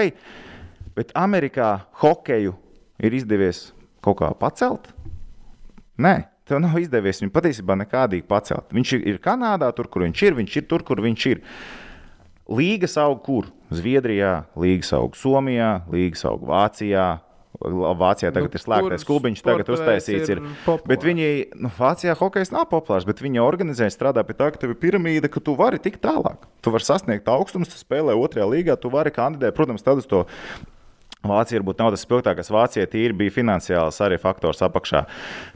bet Amerikā hokeju ir izdevies kaut kā pacelt. Nē, tev nav izdevies viņu patiesībā nekādīgi pacelt. Viņš ir, Kanādā, tur, kur viņš ir, viņš ir tur, kur viņš ir. Līgas aug kur? Zviedrijā, līgas aug Somijā, līgas aug Vācijā. Vācijā tagad Nu, ir slēgtais kur klubiņš, tagad uztaisīts. Ir. ir. Bet viņi, nu, Vācijā hokejs nav populārs, bet viņi organizē, strādā pie tā, ka tev ir piramīda, ka tu vari tikt tālāk. Tu vari sasniegt augstumus, tu spēlē otrajā līgā, tu vari kandidēt. Protams, tad uz to Vācija varbūt nav tas spilgtākais. Vācija tīri bija finansiāls arī faktors apakšā.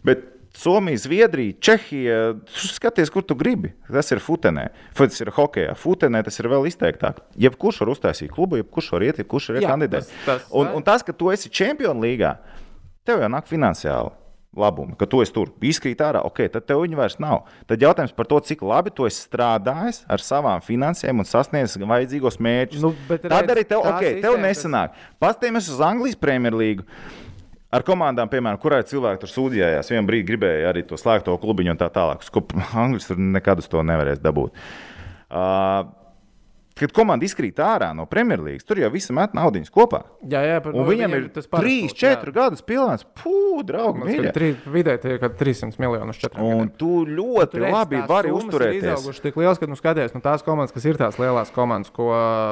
Bet Somija, Zviedrija, Čehija, tu skaties, kur tu gribi. Tas ir futenē, tas ir hokejā. Futenē tas ir vēl izteiktāk. Jebkurš var uztaisīt klubu, jebkurš var iet, jebkurš var kandidēt. tas- tas- un, un tas, ka tu esi čempionu līgā, tev jau nāk finansiāli. Labumu, ka tu esi tur izkrīt ārā, ok, tad tev viņa vairs nav. Tad jautājums par to, cik labi tu esi strādājis ar savām finansēm un sasniedzis vajadzīgos mērķus. Nu, Tad redz, arī tev, okay, tev sistēma, tas- nesanāk. Pastāvēs uz Anglijas Premjerlīgu. Ar komandām, piemēram, kurai cilvēki tur sūdzējās, vienā brīdī gribēja arī to slēgto klubiņu un tā tālāk. Ko Angļus tur nekad uz to nevarēs dabūt. Uh, kad komanda izkrīt ārā no Premjerlīgas, tur jau visi met naudas kopā. Jā, jā, par, Un viņam ir tas 3, 4 gadus pilns. Pū, draugi, mīļie. Vidēji tie ir kaut 300 miljoni uz 4 Un tu ļoti redz, labi tās vari Ir uzturēties. izaugušas tik liels, ka nu, skaties, nu, tās komandas, kas ir tās lielās komandas, ko,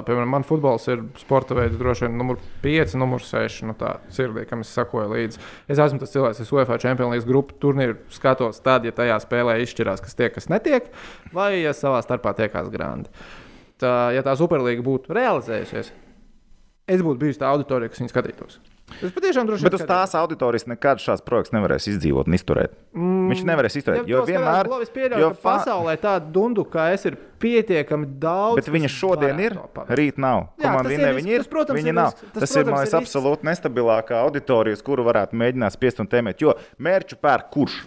piemēram, man futbols ir sporta veids, droši vien numur 5, numur 6. Nu, tā sirdī, kam es sakoju līdzi. Es esmu tas cilvēks, kas UEFA Champions League grupu turnīru skatos tad, ja tajā spēlē izšķirās, kas tiek, kas netiek, vai ja savā starpā tiekās grandi. Tā, ja tā superlīga būtu realizējusies, es būtu bijis tā auditorija, kas viņu skatītos. Es patiešām droši Bet uz tās auditorijas nekad šāds projekts nevarēs izdzīvot un izturēt. Mm. Viņš nevarēs izturēt. Jo vienmēr, Es pieļauju, jo ka fa- pasaulē tāda dundu, kā es, ir pietiekami daudz. Bet viņa šodien ir, rīt nav. Jā, tas risks, viņa ir, tas, protams, viņa ir nav. tas, Tas ir, man protams, liekas, absolūti nestabilākā auditorija, uz kuru varētu mēģināt spiest un tēmēt. Jo mērķu pērk kurš?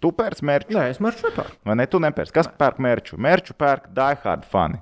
Tu pērc mērķu, Nē, es maršu nepārku. vai ne? Tu nepērc. Kas pērk mērķu? Mērķu pērk diehard fani.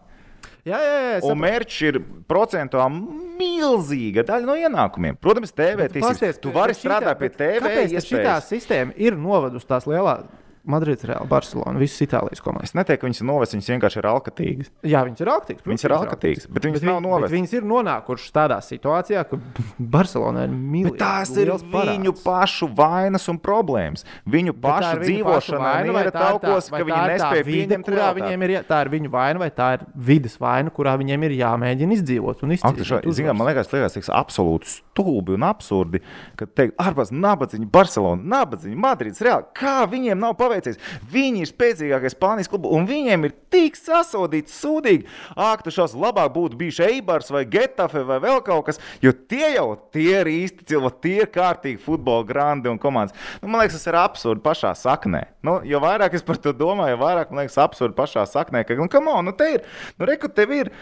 Jā, jā, jā. Un mērķis ir procentuāli milzīga daļa no ienākumiem. Protams, TV Pasties, tiesības. Tu vari strādāt pie TV Kāpēc tad šitā iespējas. sistēma ir novedusi tās lielās Madrids, Reāla, Barcelona, visas Itālijas komandas? Es neteiktu, ka viņas ir novestas, viņas vienkārši ir alkatīgas. Jā, viņas ir augstas. Viņas ir alkatīgas, bet viņas nav viņ- novestas. Viņas ir nonākušas tādā situācijā, ka Barcelona ir. Bet tās ir viņu pašu vainas un problēmas. Viņu pašu dzīvošana ir taukos, ka viņi nespēja pieņemt realitāti. viņiem ir. jā- Tā ir viņu vaina, vai tā ir vidas vaina, kurā viņiem ir jāmēģina izdzīvot un Ak, tu šo- izcīnīt. Zinām, man liekas, liekas tas absolūti stulbi un absurdi, ka teikt, ārpus nabadzīņa, Barcelona, nabadzīņa, Madrids, reāli, kā viņiem nav paveicies. Viņi ir spēcīgākais Spānijas klubs, un viņiem ir tik sasodīti, sūdīgi. Ak, tu šos labāk būtu bijuši Eibars vai Getafe vai vēl kaut kas, jo tie jau tie ir īsti cilvēki, tie ir kārtīgi futbola grandi un komandas. Nu, man liekas, tas ir absurdi pašā saknē. Nu, jo vairāk es par to domāju, jo vairāk man liekas absurdi pašā saknē, ka, nu, come on, nu, te ir, nu, reku, tev ir.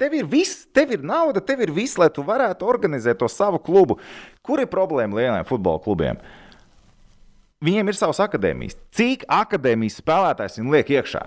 Tev ir viss, tev ir nauda, tev ir viss, lai tu varētu organizēt to savu klubu. Kur ir problēma lielajiem futbola klubiem? Viņiem ir savs akadēmijas. Cik akadēmijas spēlētājs viņi liek iekšā?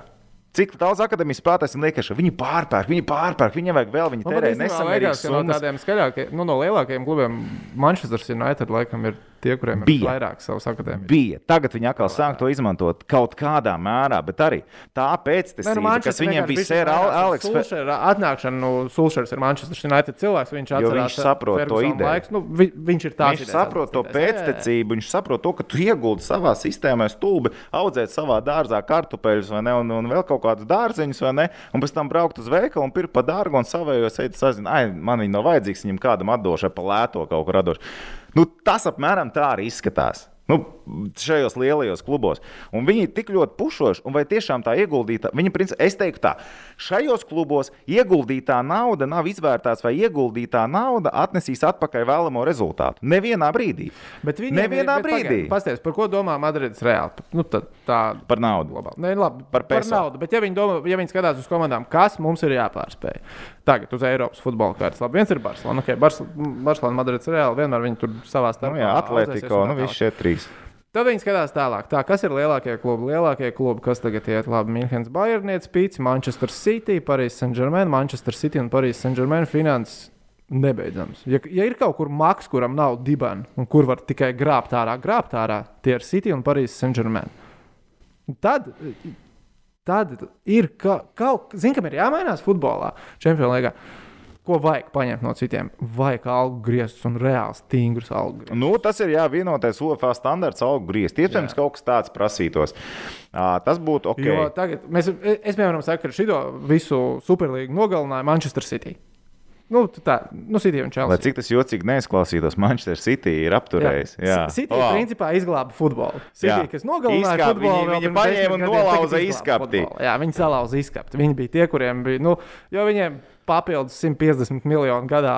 Cik daudz akadēmijas spēlētājs viņi liek iekšā? Viņi pārpērk, viņi pārpērk, viņiem vajag vēl, viņi terē liekas, nesamērīgas ka no summas. tādiem skaļākiem, nu, no lielākajiem klubiem Manchester United laikam ir tie, kuriem ir Bija. vairāk savas akadēmijas. Bija. Tagad viņi atkal sāk to izmantot kaut kādā mērā, bet arī tā pēctecība, kas viņiem bija Sēra Aleks. Fe- Atnākšana, nu, Sulšers ir Manchester United cilvēks, viņš atcerās viņš saprot to ideju. Laiks, nu, vi, viņš ir tāds. Viņš saprot to pēctecību, viņš saprot to, ka tu ieguldi savā sistēmā stulbi, audzēt savā dārzā kartupeļus vai ne, un, un vēl kaut kādus dārzeņus, vai ne, un pēc tam braukt uz veikalu un pirkt pa dārgu un savējos eit sazina, ai, man viņi nav vajadzīgs, viņam kādam atdošu, pa lēto kaut kur atdošu. Nu, tas apmēram tā arī izskatās. Nu, šajos lielajos klubos. Un viņi ir tik ļoti pušoši, un vai tiešām tā ieguldītā, viņa principā, es teiktu tā, šajos klubos ieguldītā nauda nav izvērtēta, vai ieguldītā nauda atnesīs atpakaļ vēlamo rezultātu. Nevienā brīdī. Bet viņi Nevienā brīdī. Pastāstiet, par ko domā Madrids reāli? Nu, tad, tā Par naudu. globāli. Ne, labi, Par par peso. naudu. Bet, ja viņi, domā, ja viņi skatās uz komandām, kas mums ir jāpārspēj tagad uz Eiropas futbola kārtas, labi, viens ir Barcelona. Okay, Barcelona, Madrids reāli vienmēr viņi tur savā starpā. Nu, jā, Atletico, nu, visi šie trīs. Tad viņi skatās tālāk, tā, kas ir lielākie klubi. Lielākie klubi, kas tagad iet labi, Münchenes, Bayernietis, Pīts, Manchester City, Paris Saint-Germain, Manchester City un Paris Saint-Germain finanses. Nebeidzams. Ja, ja ir kaut kur maks, kuram nav dibana, un kur var tikai grābt ārā, grābt ārā, tie ir City un Paris Saint-Germain. Tad, tad ir ka, kaut kas, kam ir jāmainās futbolā, Champions League. ko vajag paņemt no citiem. Vajag algu grieztus un reāli stingrus algu grieztus. Nu, tas ir jā, vienotais UFO standarts, algu griezt. Iespējams, kaut kas tāds prasītos. Uh, tas būtu ok. Jo tagad mēs, es, piemēram, saku, ka šo visu superlīgu nogalināja Manchester City. Nu, tā nu, City un Chelsea. Lai cik tas jocīgi neizklausītos, Manchester City ir apturējis. Jā, jā. City wow. principā izglāba futbolu. City, jā. kas nogalināja Izkāp, futbolu, viņi, viņi paņēma un nolauza izskapti. Jā, viņi salauza izskapti. Viņi bija tie, kuriem bija, nu, jo viņiem papildus 150 miljonu gadā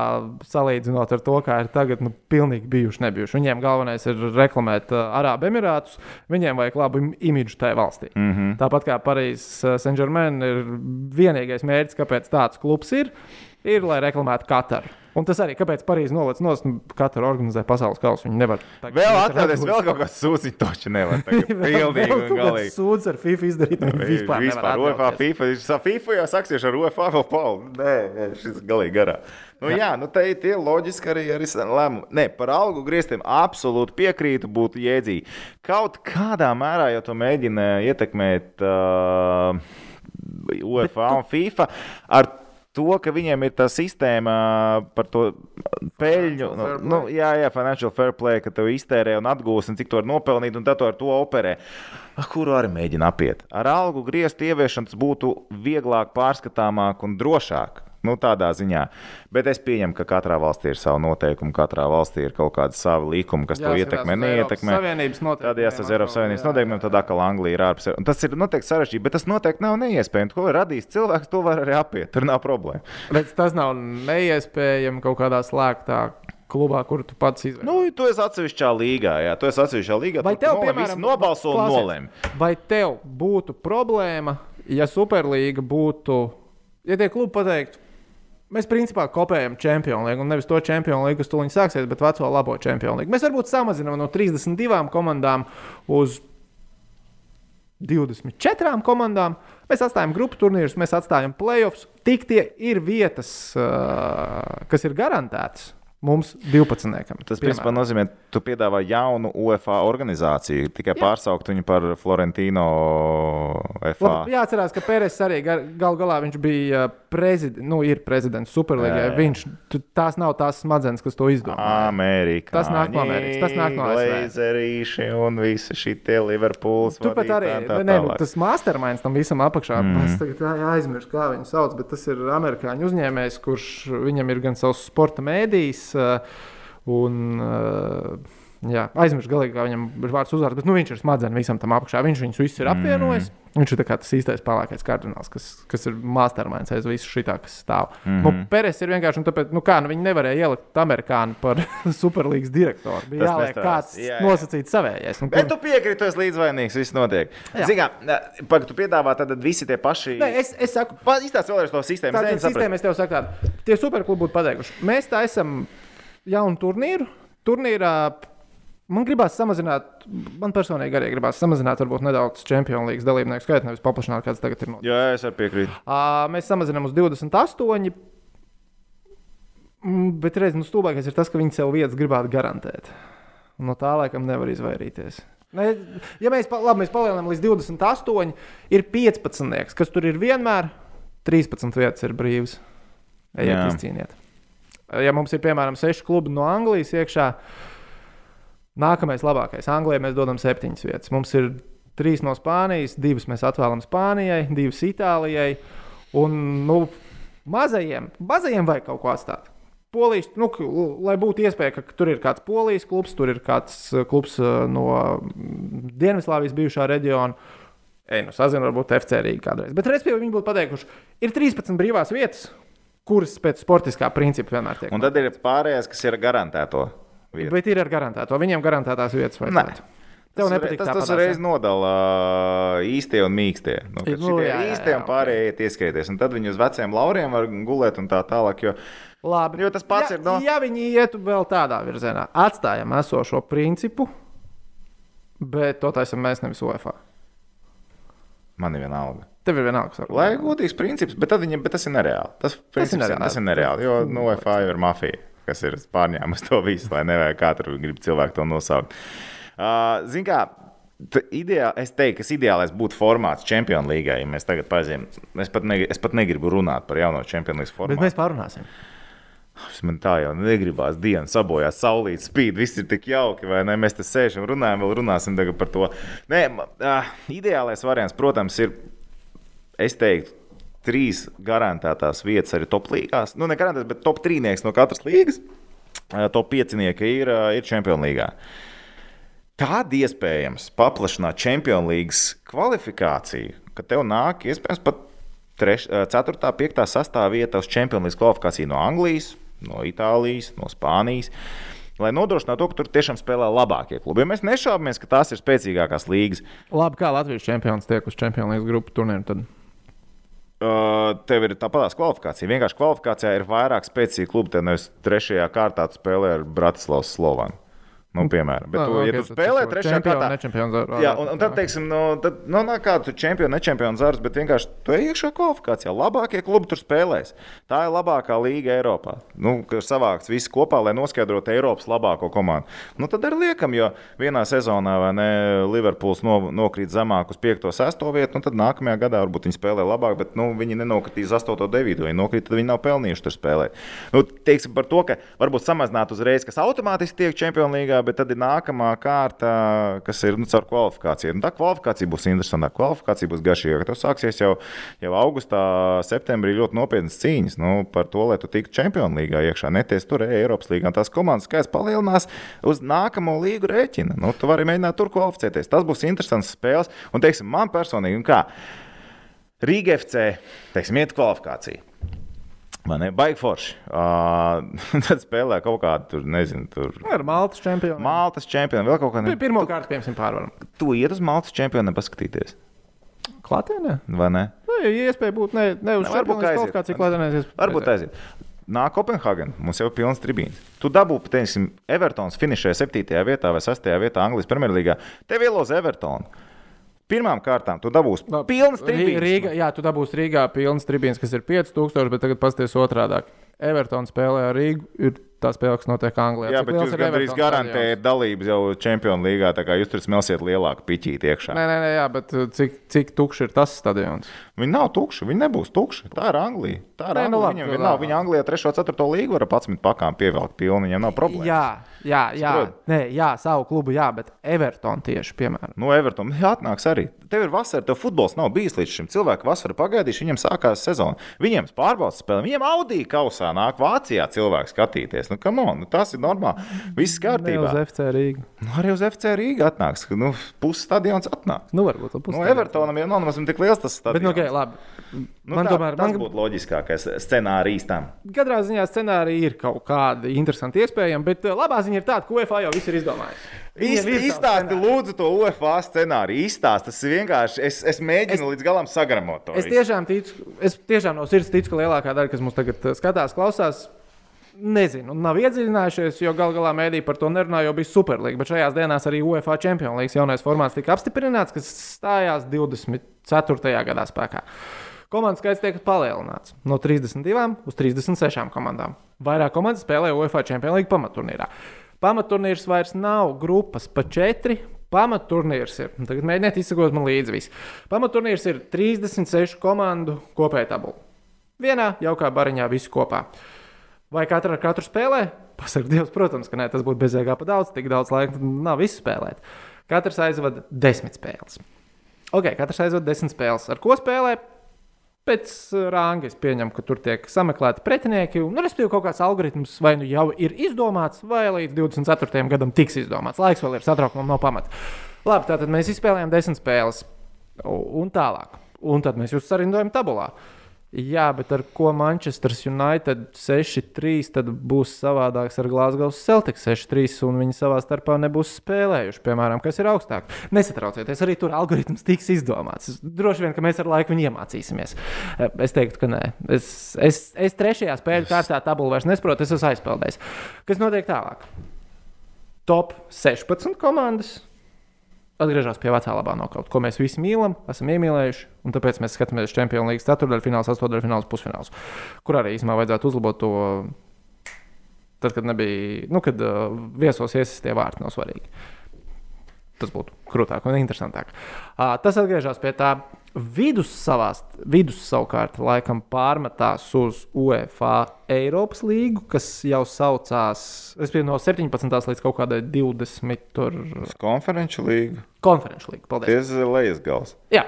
salīdzinot ar to, kā ir tagad, nu, pilnīgi bijuši nebijuši. Viņiem galvenais ir reklamēt uh, Arābu Emirātus, viņiem vajag labu imidžu tajā valstī. Mm -hmm. Tāpat kā Parīzes uh, Saint-Germain ir vienīgais mērķis, kāpēc tāds klubs ir ir, lai reklamētu Kataru. Un tas arī, kāpēc Parīzē noliec no nu, katra organizē pasaules kausu. Viņi nevar. Vēl atcerieties, vēl kaut kas sūdzīgi, taču nevar. Pilnīgi un galīgi. Sūdz ar FIFA izdarīt. Vispār, vispār UEFA, FIFA, FIFA jau saksies ar UEFA vēl palu. Nē, nē, šis galīgi garā. Nu, jā, nu, tā ir loģiski arī, arī lēmumi. Nē, par algu grieztiem absolūti piekrītu, būtu jēdzīgi. Kaut kādā mērā jau to mēģina ietekmēt uh, UEFA un FIFA. Ar to, ka viņiem ir tā sistēma par to peļņu. Nu, nu, jā, jā, financial fair play, ka tev iztērē un atgūst, un cik to var nopelnīt, un tad to ar to operē. Kuru arī mēģina apiet. Ar algu griestu ieviešanu tas būtu vieglāk, pārskatāmāk un drošāk. Nu, tādā ziņā. Bet es pieņemu, ka katrā valstī ir sava noteikuma, katrā valstī ir kaut kāda sava likuma, kas jāsakās to ietekmē, neietekmē. Tad jāsaka Eiropas Savienības noteikumiem, tad atkal Anglija ir ārpus. Tas ir noteikti sarežģīti, bet tas noteikti nav neiespējami. Ko ir radījis cilvēks, to var arī apiet. Tur nav problēma. Bet tas nav neiespējami kaut kādā slēgtā klubā, kur tu pats izvēlies. Nu, tu esi atsevišķā līgā, jā, tu esi atsevišķā līgā. Vai tev, piemēram, nobalso un nolēma? Vai tev būtu problēma, ja Superlīga būtu, ja tie klubi pateiktu, Mēs principā kopējam Champions League, un nevis to Champions League, kas tuliņ sāksies, bet veco labo Champions League. Mēs varbūt samazinām no 32 komandām uz 24 komandām. Mēs atstājam grupu turnīrus, mēs atstājam playoffs. Tik tie ir vietas, kas ir garantētas. Mums 12. Tas principā nozīmē, tu piedāvā jaunu UEFA organizāciju, tikai Jā. pārsaukt viņu par Florentino FA. Labi, jāatcerās, ka Pēters arī gal galā viņš bija prezidents, nu, ir prezidents Superligā. Viņš tās nav tās smadzenes, kas to izdomāja. Amerikā. Tas nāk no Amerikas, tas nāk no Glazerīši un visi šie Liverpools. Turpat arī, tā, ne, nu, tas masterminds tam visam apakšā. Mm. Es tagad aizmirsu, kā viņu sauc, bet tas ir amerikāņu uzņēmējs, kurš viņam ir gan savs sporta mēdījis Uh, un, uh, Jā, aizmirsu galīgi, kā viņam ir vārds uzvārds, bet nu, viņš ir smadzenes visam tam apakšā. Viņš viņus visus ir apvienojis. Mm. Viņš ir tas īstais pelēkais kardināls, kas, kas ir masterminds aiz visu šī tā, kas stāv. Mm -hmm. nu, Peres ir vienkārši, tāpēc, nu, kā, nu, viņi nevarēja ielikt amerikāņu par superlīgas direktoru. Bija jāliek kāds jā, jā. nosacīts savējais. Nu, bet tu piekrīti, tu esi līdzvainīgs, viss notiek. Zinām, pagaidi, tu piedāvā tad visi tie paši. Nē, es, es saku, izstāsti vēlreiz to sistēmu. Tā ir sistēma, es tev saku, tādu. tie superklubi būtu pateikuši. Mēs tā esam jaunu turnīru. Turnīrā man gribās samazināt, man personīgi arī gribās samazināt, varbūt nedaudz Champions League dalībnieku skaitu, nevis paplašināt, kāds tagad ir. Noticis. Jā, es arī piekrītu. Uh, mēs samazinām uz 28. Mm, bet reizē nu, stulbākais ir tas, ka viņi sev vietas gribētu garantēt. No tā laikam nevar izvairīties. Ne, ja mēs, labi, mēs palielinām līdz 28, ir 15, kas tur ir vienmēr, 13 vietas ir brīvas. Ejiet, izcīniet ja mums ir piemēram seši klubi no Anglijas iekšā, nākamais labākais. Anglijai mēs dodam septiņas vietas. Mums ir trīs no Spānijas, divas mēs atvēlam Spānijai, divas Itālijai. Un nu, mazajiem, mazajiem vajag kaut ko atstāt. Polijas, nu, lai būtu iespēja, ka tur ir kāds polijas klubs, tur ir kāds uh, klubs uh, no Dienvidslāvijas bijušā reģiona. Ej, nu, sazinu, varbūt FC Rīgā kādreiz. Bet, respektīvi, viņi būtu pateikuši, ir 13 brīvās vietas, kuras pēc sportiskā principa vienmēr tiek. Un tad ir pārējās, kas ir garantēto. Vietu. Bet ir ar garantēto. Viņiem garantētās vietas vai ne? Tev nepatīk tas, tas reiz nodala īstie un mīkstie. Nu, nu, jā, jā, īstie jā, un pārējie okay. ieskaities. Un tad viņi uz veciem lauriem var gulēt un tā tālāk. Jo, Labi. jo tas pats ja, ir. No... Ja viņi ietu vēl tādā virzienā, atstājam esošo principu, bet to taisam mēs nevis UEFA. Man ir vienalga. Tev ir vienalga. Lai godīgs princips, bet, viņam, bet tas ir nereāli. Tas, tas ir nereāli. Tas ir nereāli jo no nu, jau ir mafija, kas ir pārņēmusi to visu, lai nevajag katru grib cilvēku to nosaukt. Uh, Ziniet, kā. Ideāli, es teiktu, ka ideālais būtu formāts Champions League. Ja mēs tagad pazīstam, es, pat ne, es pat negribu runāt par jauno Champions League formātu. Bet mēs pārunāsim. Man tā jau negribās dienas sabojāt, saulīt spīd, viss ir tik jauki, vai ne? Mēs te sēžam, runājam, vēl runāsim par to. Nē, uh, ideālais variants, protams, ir, es teiktu, trīs garantētās vietas arī top līgās. Nu, ne garantētas, bet top trīnieks no katras līgas. Uh, top piecinieki ir, uh, ir Champions League. Tad iespējams paplašināt Champions League kvalifikāciju, ka tev nāk iespējams pat 4, 5, 6 vieta uz Champions League kvalifikāciju no Anglijas, no Itālijas, no Spānijas. Lai nodrošinātu to, ka tur tiešām spēlē labākie klubi. Mēs nešaubamies, ka tās ir spēcīgākās līgas. Labi, kā Latvijas čempions tiek uz Champions League grupu turnīru. Tad... Uh, tev ir tāpatās kvalifikācija. Vienkārši kvalifikācijā ir vairāk spēcīgi klubi. Nevis trešajā kārtā spēlē ar Bratislavas Slovānu. Nu, piemēram, bet, Ah, tu, ok, ja tu spēlē čempionu, kārtā, jā, un, un tad, teiksim, no, tad, no, no kāda ir čempions, nečempions zars, bet vienkārši tu ej iekšā kvalifikācijā. Labākie klubi tur spēlēs. Tā ir labākā līga Eiropā. Nu, kas savāks visi kopā, lai noskaidrotu Eiropas labāko komandu. Nu, tad arī liekam, jo vienā sezonā vai ne Liverpools no, nokrīt zemāk uz 5, 6 vietu, un tad nākamajā gadā varbūt viņi spēlē labāk, bet nu, viņi nenokritīs 8, 9. Viņi nokrīt, tad viņi nav pelnījuši tur spēlēt. Nu, teiksim par to, ka varbūt samazināt uzreiz, kas automātiski tiek Champions League, bet tad ir nākamā kārta, kas ir nu, caur kvalifikāciju. Nu, tā kvalifikācija būs interesanta. Kvalifikācija būs garšīga. Tas sāksies jau, jau augustā, septembrī ļoti nopietnas cīņas nu, par to, lai tu tiktu Champions League iekšā. Neties tur Eiropas līgā. Tās komandas skaits palielinās uz nākamo līgu rēķina. Nu, tu vari mēģināt tur kvalificēties. Tas būs interesants spēles. Un, teiksim, man personīgi, kā Rīga FC, teiksim, iet kvalifikācija. Man ir baigi forši. Uh, tad spēlē kaut kādu, tur, nezinu, tur. Nu, Ar Maltas čempionu. Maltas čempionu, vēl kaut kādu. Pirmā kārta, piemēram, pārvaram. Tu iet uz Maltas čempionu paskatīties, Klātienē? vai ne? Nu, ja iespēja būt ne, ne uz Ne, varbūt aiziet. kvalifikāciju klātienē. Varbūt aiziet. Nāk Kopenhāgena, mums jau ir pilns tribīns. Tu dabū, teiksim, Evertons finišē 7. vietā vai 6. vietā Anglijas Premjerlīgā. Tev ielos Evertonu. Pirmām kārtām tu dabūsi pilns tribīns. Rīga, jā, tu dabūsi Rīgā pilns tribīns, kas ir 5000, bet tagad pasties otrādi. Evertons spēlē ar Rīgu. Ir tā spēle, kas notiek Anglijā. Jā, Cik bet jūs gandrīz garantējat dalības jau Champions League, tā kā jūs tur smelsiet lielāku piķīti iekšā. Nē, nē, nē, jā, bet uh, cik, cik tukšs ir tas stadions? Viņi nav tukši, viņi nebūs tukši. Tā ir Anglija. Tā ir Nē, nu Anglija. labi, Viņam nu vienalga, labi. viņa Anglijā 3. un 4. līgu var ar 11 pakām pievilkt pilnu, viņam nav problēma. Jā, jā, nē, jā, savu klubu, jā, bet Everton tieši, piemēram. No Evertona jā, atnāks arī. Tev ir vasara, tev futbols nav bijis līdz šim. Cilvēki vasarā pagaidījuši, viņiem sākās sezona. Viņiem pārbaudas spēle, viņiem Audi kausā nāk Vācijā cilvēki skatīties. Nu, come on, nu, tas ir normāli. Viss Ne uz kārtībā. FC Rīgu. Nu, arī uz FC Rīgā atnāks. Nu, Puses stadions atnāk. Nu, varbūt tas No Evertonam jau nav tik liels tas Bet, stadions. nu, okay, labi. Nu, man tā, tomēr, tas man, būtu loģiskākais scenārijs tam. katrā ziņā scenārija ir kaut kāda interesanta iespējama, bet uh, labā ziņa ir tāda, ka UEFA jau viss ir izdomājis. Savs Izstāsti, lūdzu, to UFO scenāriju. Izstāsti, tas ir vienkārši. Es, es mēģinu es, līdz galam sagramot to. Es visu. tiešām ticu, es tiešām no sirds ticu, ka lielākā daļa, kas mums tagad uh, skatās, klausās, nezinu, nav iedziļinājušies, jo gal galā mēdī par to nerunā, jo bija superlīga. Bet šajās dienās arī UEFA Champions League jaunais formāts tika apstiprināts, kas stājās 24. gadā spēkā. Komandu skaits tiek palielināts no 32 uz 36 komandām. Vairāk komandas spēlē UEFA Champions League pamatturnīrā. Pamatturnīrs vairs nav grupas pa četri. Pamatturnīrs ir. un Tagad mēģiniet izsekot man līdzi. visu. Pamatturnīrs ir 36 komandu kopēja tabula. Vienā jaukā bariņā visi kopā. Vai katra ar katru spēlē? Pasakot, Dievs, protams, ka nē, tas būtu bezjēgā pa daudz, tik daudz laika nav visu spēlēt. Katrs aizvada desmit spēles. Ok, katrs aizvada desmit spēles. Ar ko spēlē? Pēc uh, ranga es pieņemu, ka tur tiek sameklēti pretinieki. Un, respektīvi, kaut kāds algoritms vai nu jau ir izdomāts, vai līdz 24. gadam tiks izdomāts. Laiks vēl ir satraukumam no pamata. Labi, tātad mēs izspēlējām desmit spēles un tālāk. Un tad mēs jūs sarindojam tabulā. Jā, bet ar ko Manchester United 6-3 tad būs savādāks ar Glasgow Celtics 6-3 un viņi savā starpā nebūs spēlējuši, piemēram, kas ir augstāk. Nesatraucieties, arī tur algoritms tiks izdomāts. Droši vien, ka mēs ar laiku viņu iemācīsimies. Es teiktu, ka nē. Es, es, es trešajā spēļu kārtā tabulu vairs nesaprotu, es esmu aizpildījis. Kas notiek tālāk? Top 16 komandas atgriežas pie vecā labā nokauta, ko mēs visi mīlam, esam iemīlējuši. Un tāpēc mēs skatāmies Champions League ceturdaļfināls, astotdaļfināls, pusfināls, kur arī īstenībā vajadzētu uzlabot to. Tad, kad nebija, nu, kad uh, viesos iesaistītie vārti nav svarīgi. Tas būtu krūtāk un interesantāk. Uh, tas atgriežas pie tā. Vidus, savās, vidus savukārt laikam pārmetās uz UEFA Eiropas līgu, kas jau saucās respektīvi, no 17. līdz kaut kādai 20. Tur... Konferenču līga. Konferenču līga. Paldies. Tas ir lejas gals. Jā.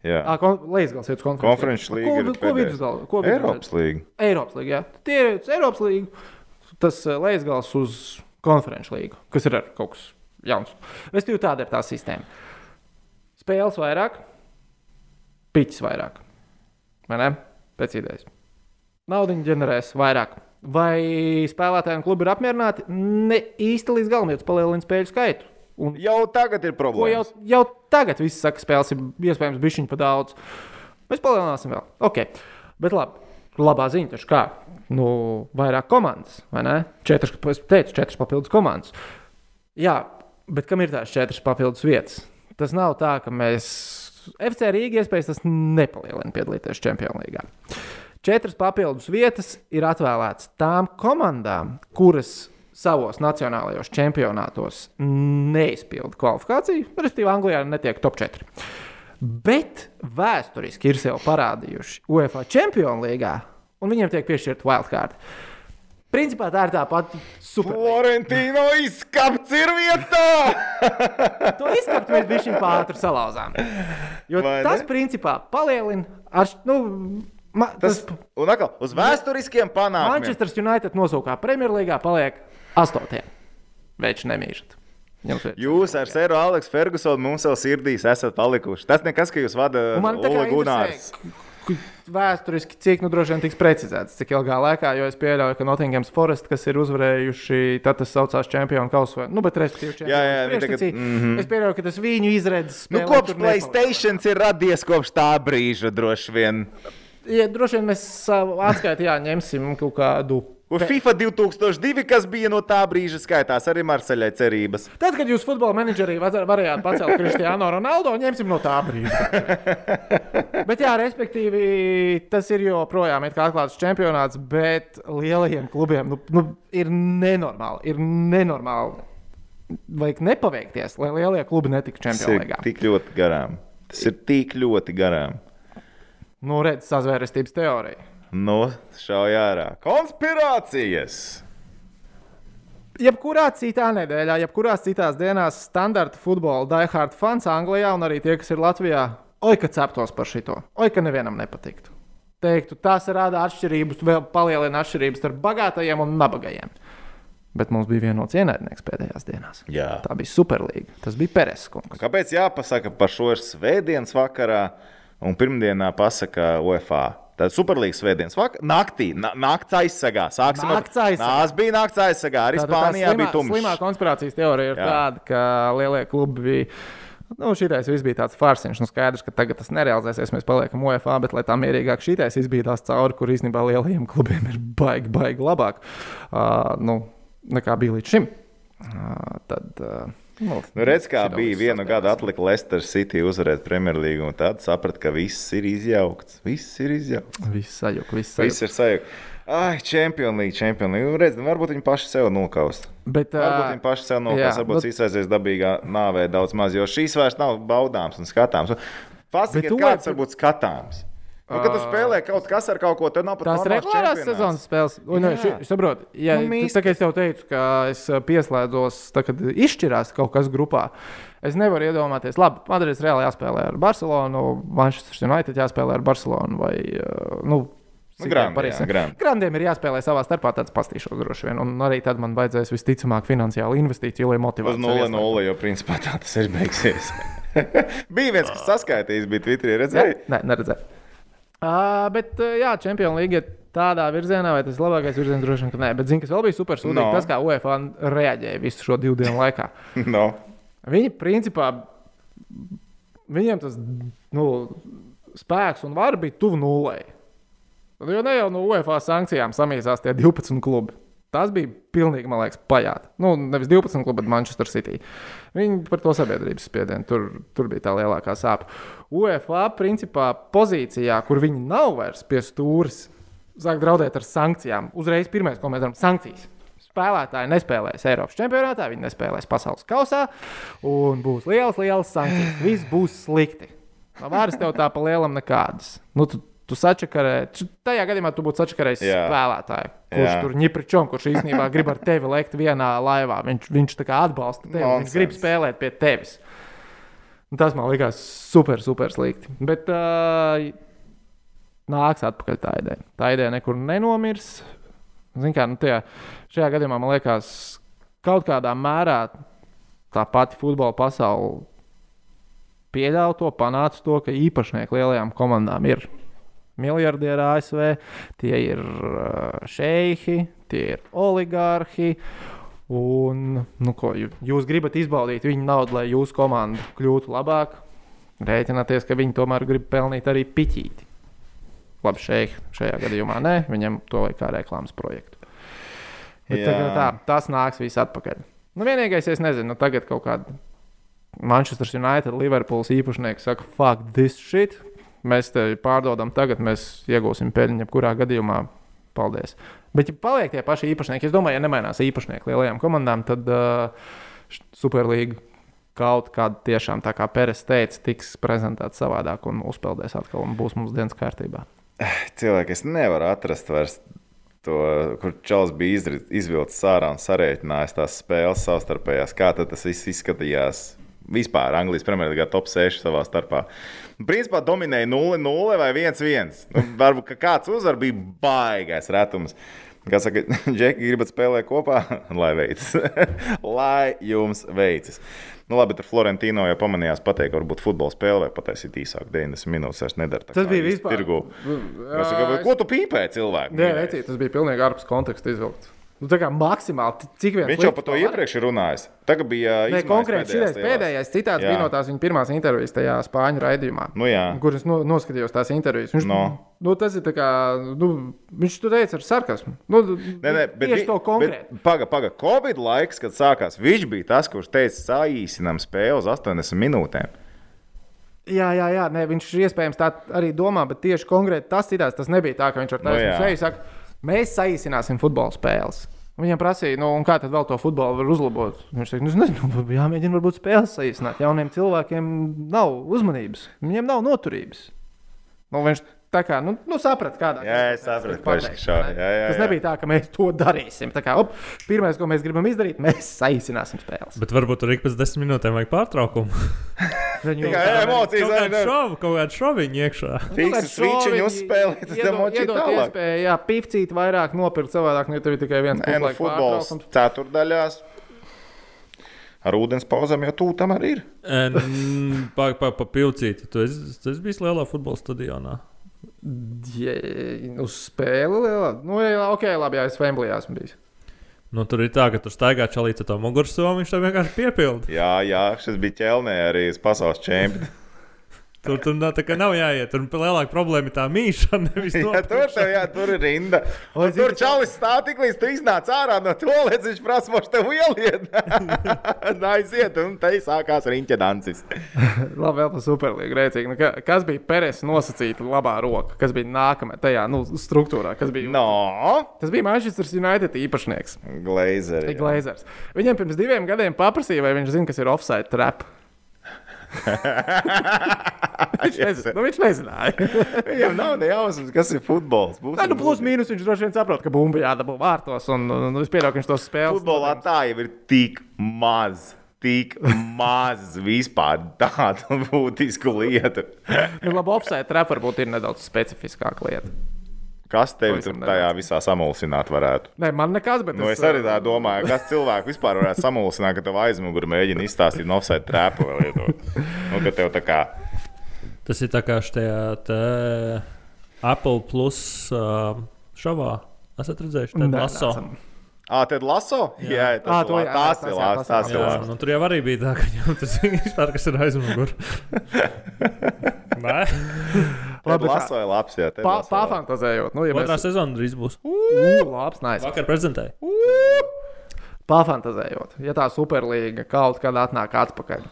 Jā. À, kon Leisgals ir konferenču Konferenču līga Ko, ko vidusgalā? Ko vidusgalā? Eiropas līga. Eiropas līga. Jā. Tie ir Eiropas līga. Tas Leisgals uz konferenču līgu, kas ir kaut kas jauns. Vestīvi tāda ir tā sistēma. Spēles vairāk, piķis vairāk. Vai ne? Pēc idejas. Naudiņu ģenerēs vairāk. Vai spēlētāji un klubi ir apmierināti? Ne īsti līdz galam, jo tas palielina spēļu skaitu. Un Jau tagad ir Ko jau, problēma. jau tagad viss saka, spēles ir iespējams bišķiņu pa daudz. Mēs palielināsim vēl. Ok, bet labi. Labā ziņa, taču kā? Nu, vairāk komandas, vai ne? Četras, es teicu, četras papildus komandas. Jā, bet kam ir tās četras papildus vietas? Tas nav tā, ka mēs FC Rīgā iespējas tas nepalielina piedalīties Champions League. Četras papildus vietas ir atvēlētas tām komandām, kuras savos nacionālajos čempionātos neizpilda kvalifikāciju. Respektīvi, Anglijā netiek top 4. Bet vēsturiski ir sev parādījuši UEFA Champions League, un viņiem tiek piešķirta wildcard. Principā tā ir tā pati super. Florentino izskapts ir vietā! To izskatu mēs bijām pāri salauzām. Jo Vai tas, ne? principā, palielina. Ar, nu, ma, Tas, tas un atkal, uz vēsturiskiem panākumiem. Manchester United nosaukā Premjerlīgā paliek astotie. Viņš nemīžat. Jums. Jūs ar Sēru Aleksu Fergusonu mums vēl sirdīs esat palikuši. Tas nekas, ka jūs vadat Un Man Vēsturiski, cik nu droši vien tiks precizēts, cik ilgā laikā, jo es pieļauju, ka Nottinghams Forest, kas ir uzvarējuši, tad tas saucās čempionu kausu. vai- Nu, bet respektīvi, Jā, jā, priekštecī. tagad- mhm. Es pieļauju, ka tas viņu izredzes. Nu, kopš. Playstation ir radies kopš tā brīža, droši vien. Ja, droši vien mēs savu atskaiti jā, ņemsim kaut kādu. Un FIFA 2002, kas bija no tā brīža skaitās, arī Marseļai cerības. Tad, kad jūs futbola menedžerī varējāt pacelt Kristiānu Ronaldo, ņemsim no tā brīža. bet, jā, respektīvi, tas ir joprojām atklāts čempionāts, bet lielajiem klubiem nu, nu, ir nenormāli. Ir nenormāli. Vajag nepaveikties, lai lielie klubi netiktu čempionātā. tik ļoti garām. Tas ir tik ļoti garām. Nu, redz, sazvērestības teorija. No šaujā ārā. Konspirācijas! Jebkurā citā nedēļā, jebkurās citās dienās, standarta futbola diehard fans Anglijā un arī tie, kas ir Latvijā, oi, ka ceptos par šito. Oi, ka nevienam nepatiktu. Teiktu, tas rada atšķirības, vēl palielina atšķirības starp bagātajiem un nabagajiem. Bet mums bija vienots ienaidnieks pēdējās dienās. Jā. Tā bija Superliga. Tas bija Pereskungs. Kāpēc jāpasaka par šo svētdienas vakarā un pirmdienā pasaka UEFA? Tad Superlīgas svētdienas vakarā, naktī, na, nakts aizsargā. Sāksim Nakts aizsargā. Tās bija nakts aizsargā. Arī Tātad tā Spānijā bija slimā, slimā tumšs. konspirācijas teorija ir Jā. Tāda, ka lielie klubi bija. Nu, šitais viss bija tāds farsiņš. Nu, skaidrs, ka tagad tas nerealizēsies. Mēs paliekam UEFA, bet, lai tā mierīgāk šitais izbīdās cauri, kur īstenībā lielajiem klubiem ir baigi, baigi labāk uh, nu, nekā bija līdz šim. Uh, tad, uh, nu, Nu, redz, kā bija saspēlēsim. gadu atlika Leicester City uzvarēt Premjerlīgu, un tad saprata, ka viss ir izjaukts. Viss ir izjaukts. Viss sajūta, viss Viss sajūta. ir sajūta. Ai, Champions League, Champions League. Nu, Redz, nu, varbūt viņi paši sev nokaust. Bet, Varbūt uh, viņi paši sev jā, nokaust. Varbūt bet- šis aizies dabīgā nāvē daudz maz, jo šīs vairs nav baudāms un skatāms. Tu kāds varbūt skatāms. Nu, kad tu spēlē kaut kas ar kaut ko, tad nav pat Tās regulārās sezonas spēles. Un, Jā. jā, es saprotu, ja Nu, nu, tā es tev teicu, ka es ā, pieslēdzos, tā, kad izšķirās kaut kas grupā. Es nevaru iedomāties, labi, Madrids reāli jāspēlē ar Barcelonu, Manchester United jāspēlē ar Barcelonu vai ā, nu, Nu, citiem Grandi, Paris jā, Grandi. Grandiem ir jāspēlē savā starpā, tāds pastīšos droši vien. Un arī tad man vajadzēs visticamāk finansiālu investīciju, lai motivētu. Uz 0-0, jo principā tā tas ir beigsies. bija viens, kas saskaitījis, bija Twitterī, redzēja. Nē, neredzēju. Uh, bet, uh, jā, Champions League ir tādā virzienā, vai tas ir labākais virziens, droši vien, ka nē. Bet, zini, kas vēl bija super sūdīgi, No. no. tas, kā UEFA reaģēja visu šo divu dienu laikā. No. Viņi, principā, viņiem tas nu, spēks un var bija tuvu nulē. Jo ne jau no UEFA sankcijām samīsās tie 12 klubi. Tas bija pilnīgi, man liekas, pajāta. Nu, nevis 12 klubi, bet Manchester City. Viņi par to sabiedrības spiedienu. Tur, tur bija tā lielākā sāpe. UEFA principā pozīcijā, kur viņi nav vairs pie stūres, sāk draudēt ar sankcijām. Uzreiz pirmais, ko mēs darām, sankcijas. Spēlētāji nespēlēs Eiropas čempionātā, viņi nespēlēs pasaules kausā, un būs liels, liels sankcijas. Viss būs slikti. Vairs tev tā pa lielam nekādas. Nu, tu, tu sačakarē, tajā gadījumā tu būtu sačakarējis Jā. spēlētāju, kurš Jā. tur ņipričom, kurš īstenībā grib ar tevi lekt vienā laivā. Viņš, viņš tā kā atbalsta tevi, viņš Nonsens. grib spēlēt pie tevis. Un Tas man likās super, super slikti. Bet uh, nāks atpakaļ tā ideja. Tā ideja nekur nenomirs. Zin kā, nu, tajā, šajā gadījumā man liekas, kaut kādā mērā tā pati futbola pasaule pieļāva to, panāca to, ka īpašnieki lielajām komandām ir miljardieri ASV, tie ir uh, šeihi, tie ir oligārhi. Un, nu, ko, jū- jūs gribat izbaudīt viņu naudu, lai jūsu komanda kļūtu labāka. Rēķināties, ka viņi tomēr grib pelnīt arī piķīti. Labi, šeit, šajā gadījumā nē, viņam to vajag kā reklāmas projektu. Bet tā, tā, tas nāks viss atpakaļ. Nu, vienīgais, es nezinu, nu, tagad kaut kāda Manchester United, Liverpools īpašnieks saka, fuck this shit. Mēs te pārdodam, tagad mēs iegūsim peļņu, jebkurā gadījumā. Paldies. Bet, ja paliek tie paši īpašnieki, es domāju, ja nemainās īpašnieki lielajām komandām, tad uh, Superlīga kaut kāda tiešām, tā kā Pēters teica, tiks prezentēta savādāk un uzpeldēs atkal un būs mums dienas kārtībā. Cilvēki, es nevaru atrast vairs to, kur Čels bija izvilcis ārā un sarēķinājis tās spēles savstarpējās. Kā tas viss izskatījās? Vispār Anglijas Premjerlīgā top 6 savā starpā. Principā dominēja 0-0 vai 1-1. Nu, varbūt kāds uzvar bija baigais retums. Kā saka, Džeki, gribat spēlēt kopā? Lai veicas. Lai jums veicas. Nu, labi, tur Florentino jau pamanījās pateikt, varbūt futbola spēle vai pataisīt īsāk, 90 minūtes vairs nedara. Tas bija vispār- Tirgu. Es Ko tu pīpē cilvēku? Nē, vecīt, tas bija pilnīgi ārpus konteksta izvilkts. Nu, tā kā maksimāli, cik viens Viņš jau par to iepriekš ir runājis. Tagad bija Nē, konkrēti šis pēdējais citāts Jā. bija no tās viņa pirmās intervijas tajā spāņu raidījumā. Nu jā. Kur es no, noskatījos tās intervijas. Viņš, No. nu, tas ir kā, nu, viņš to teica ar sarkasmu. Nu, Nē, nē, bet tieši to konkrēti. Pagaidām, paga, Covid laiks, kad sākās, viņš bija tas, kurš teica, saīsinām spēli uz 80 minūtēm. Jā, jā, jā nē, viņš iespējams tā arī domā, bet tieši konkrēti tas citāts, tas nebija tā, ka viņš ar Nu taisnu jā. seju saka, mēs saīsināsim futbola spēles. Viņam prasīja, nu, kā tad vēl to futbolu var uzlabot? Viņš teica, nu, nezinu, varbūt jāmēģina varbūt spēles saīsināt. Jauniem cilvēkiem nav uzmanības, viņiem nav noturības. Nu, viņš tā kā, nu, nu saprata, kādā Jā, es sapratu, pateikt, šā- ne? jā, jā, Tas jā. nebija tā, ka mēs to darīsim. Tā kā, op, pirmais, ko mēs gribam izdarīt, mēs saīsināsim spēles. Bet varbūt tur ik pēc desmit minūtēm vajag pārtraukumu. Viņu- kādu nevar. šovu, kaut kādu šoviņu iekšā. Fiksas Nu, šoviņi uzspēlēt, tad močīt iedod tālāk. iespēju, Jā, pīpcīt vairāk nopirkt savādāk, nu, ja tev ir tikai viens Nē, nu, futbols ceturdaļās. Ar ūdens pauzēm jau tūlīt tam arī ir. Pagaidām, pa, pa pilcīti. Tu esi, tu esi bijis lielā futbola stadionā. Uz spēli lielā. Nu, jā, ok, labi, jā, es Vemblijā esmu bijis. Nu, tur ir tā, ka tur staigā čalīts ar to mugursomu, viņš tam vienkārši piepilda. Jā, jā, šis bija ķelnē arī uz pasaules čempionu. Tur, tur nav, nav jāiet. Tur lielāka problēma ir tā mīšana. Nevis Jā, tur, tev, jā, tur ir rinda. Un zini, tur čalis stāv tik līdz tu iznāc ārā no toaletes, viņš prasa, moš tev ieliet. Aiziet, un te sākās riņķa dancis. Labi, vēl par superlīgu rēcīgi. Nu, ka, kas bija Peres nosacīta labā roka? Kas bija nākamajā tajā nu, struktūrā? Kas bija? No, Tas bija Manchester United īpašnieks. glazeri. Glazers. Viņam pirms diviem gadiem paprasīja, vai viņš zina, kas ir offside trap. viņš, nezin, nu, viņš nezināja. Viņam nav ne jausmas, kas ir futbols. Tā, nu, plus mīnus viņš droši vien saprot, ka bumba jādabū vārtos. Un, un, un es pieļauju, ka viņš to spēlē. Futbolā tā jau ir tik maz. Tik maz vispār tādu būtisku lietu. Nu, labi, trap varbūt ir nedaudz specifiskāka lieta. Kas tevi tur tajā visā samulsināt varētu? Nē, man nekas, bet Nu, es arī tā domāju, kas cilvēku vispār varētu samulsināt, ka tev aizmugurē mēģina izstāstīt no offside trēpu vai lietot. Nu, ka tev tā kā. Tas ir tā kā šajā te Apple Plus uh, šovā. Esat redzējuši, tādu laso. Ah, tad laso? Jā, jā tas ir tās ir ir jā. Jā, labs. nu, tur jau arī bija tā, ka jau tas vispār kas ir aizmugurē. Nē, Tad Labi, laso ir labs. Jā, Pa. Pafantazējot, nu, ja otrā mēs sezona drīz būs. Ū, labs, nice. Vakar prezentēja. Pafantazējot, ja tā superlīga kaut kad atnāk atpakaļ.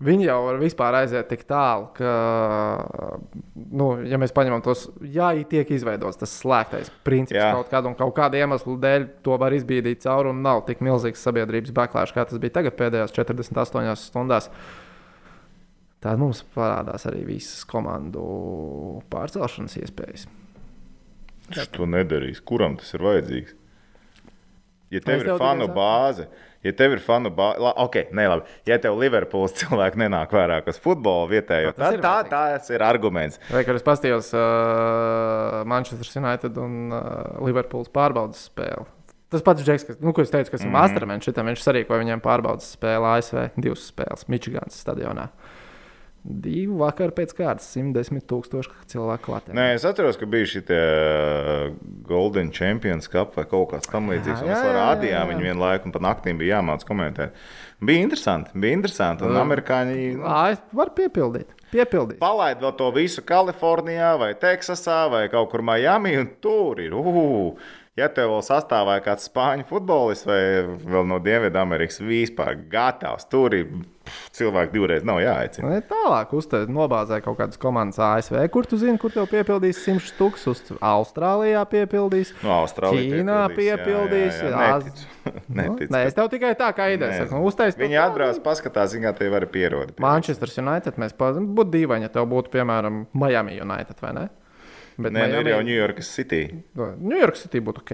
Viņi jau var vispār aiziet tik tālu, ka, nu, ja mēs paņemam tos, ja tiek izveidots tas slēgtais princips Jā. kaut kādu un kaut kādu iemeslu dēļ, to var izbīdīt cauri un nav tik milzīgs sabiedrības backlash, kā tas bija tagad pēdējās 48 stundās. Tad mums parādās arī visas komandu pārcelšanas iespējas. Viņš to nedarīs. Kuram tas ir vajadzīgs? Ja tev Es ir fanu bāze, ja tev ir fanu bāze, ok, ne labi. Ja tev Liverpools cilvēki nenāk vairāk uz futbola vietējo, Nu, tad ir tā, vajadzīgs. tas ir arguments. Vai kad es paskatījos uh, Manchester United un uh, Liverpools pārbaudas spēli. Tas pats Džeks, kas, nu, ko es teicu, kas ir Mhm. mastermind, šitam viņš sarīkoja viņiem pārbaudas spēli ASV, divas spēles Mičiganas stadionā. Divu vakaru pēc kārtas 110 tūkstoši cilvēku klātē. Nē, es atceros, ka bija šī Golden Champions Cup vai kaut kas tamlīdzīgs. Mēs rādījām jā, jā. viņu vienu laiku, un pat naktīm bija jāmācās komentēt. Bija interesanti, bija interesanti. Un amerikāņi nu, varu piepildīt. Piepildīt. palaid vēl to visu Kalifornijā, vai Teksasā, vai kaut kur Miami, un tur ir. Uh, ja tev vēl sastāvā kāds spāņu futbolists vai vēl no Dienvidamerikas vispār gatavs, tur ir cilvēki divreiz nav jāaicina. Ne, tālāk uztaisīt, nobāzēt kaut kādas komandas ASV, kur tu zini, kur tev piepildīs 100 tūkstošus. Austrālijā piepildīs. No Austrālijas. Ķīnā piepildīs, Az- Neticu. Nu, Neticu. nē, es tev tikai tā kā ideja saku. Nu, uztaisīt Viņi atbrauc, paskatās, kā te var pierodēt. Manchester United mēs. Būtu dīvaini, ja tev būtu, piemēram, Miami United vai ne? Bet Nē, nu, ir jau New York City. New York City būtu ok.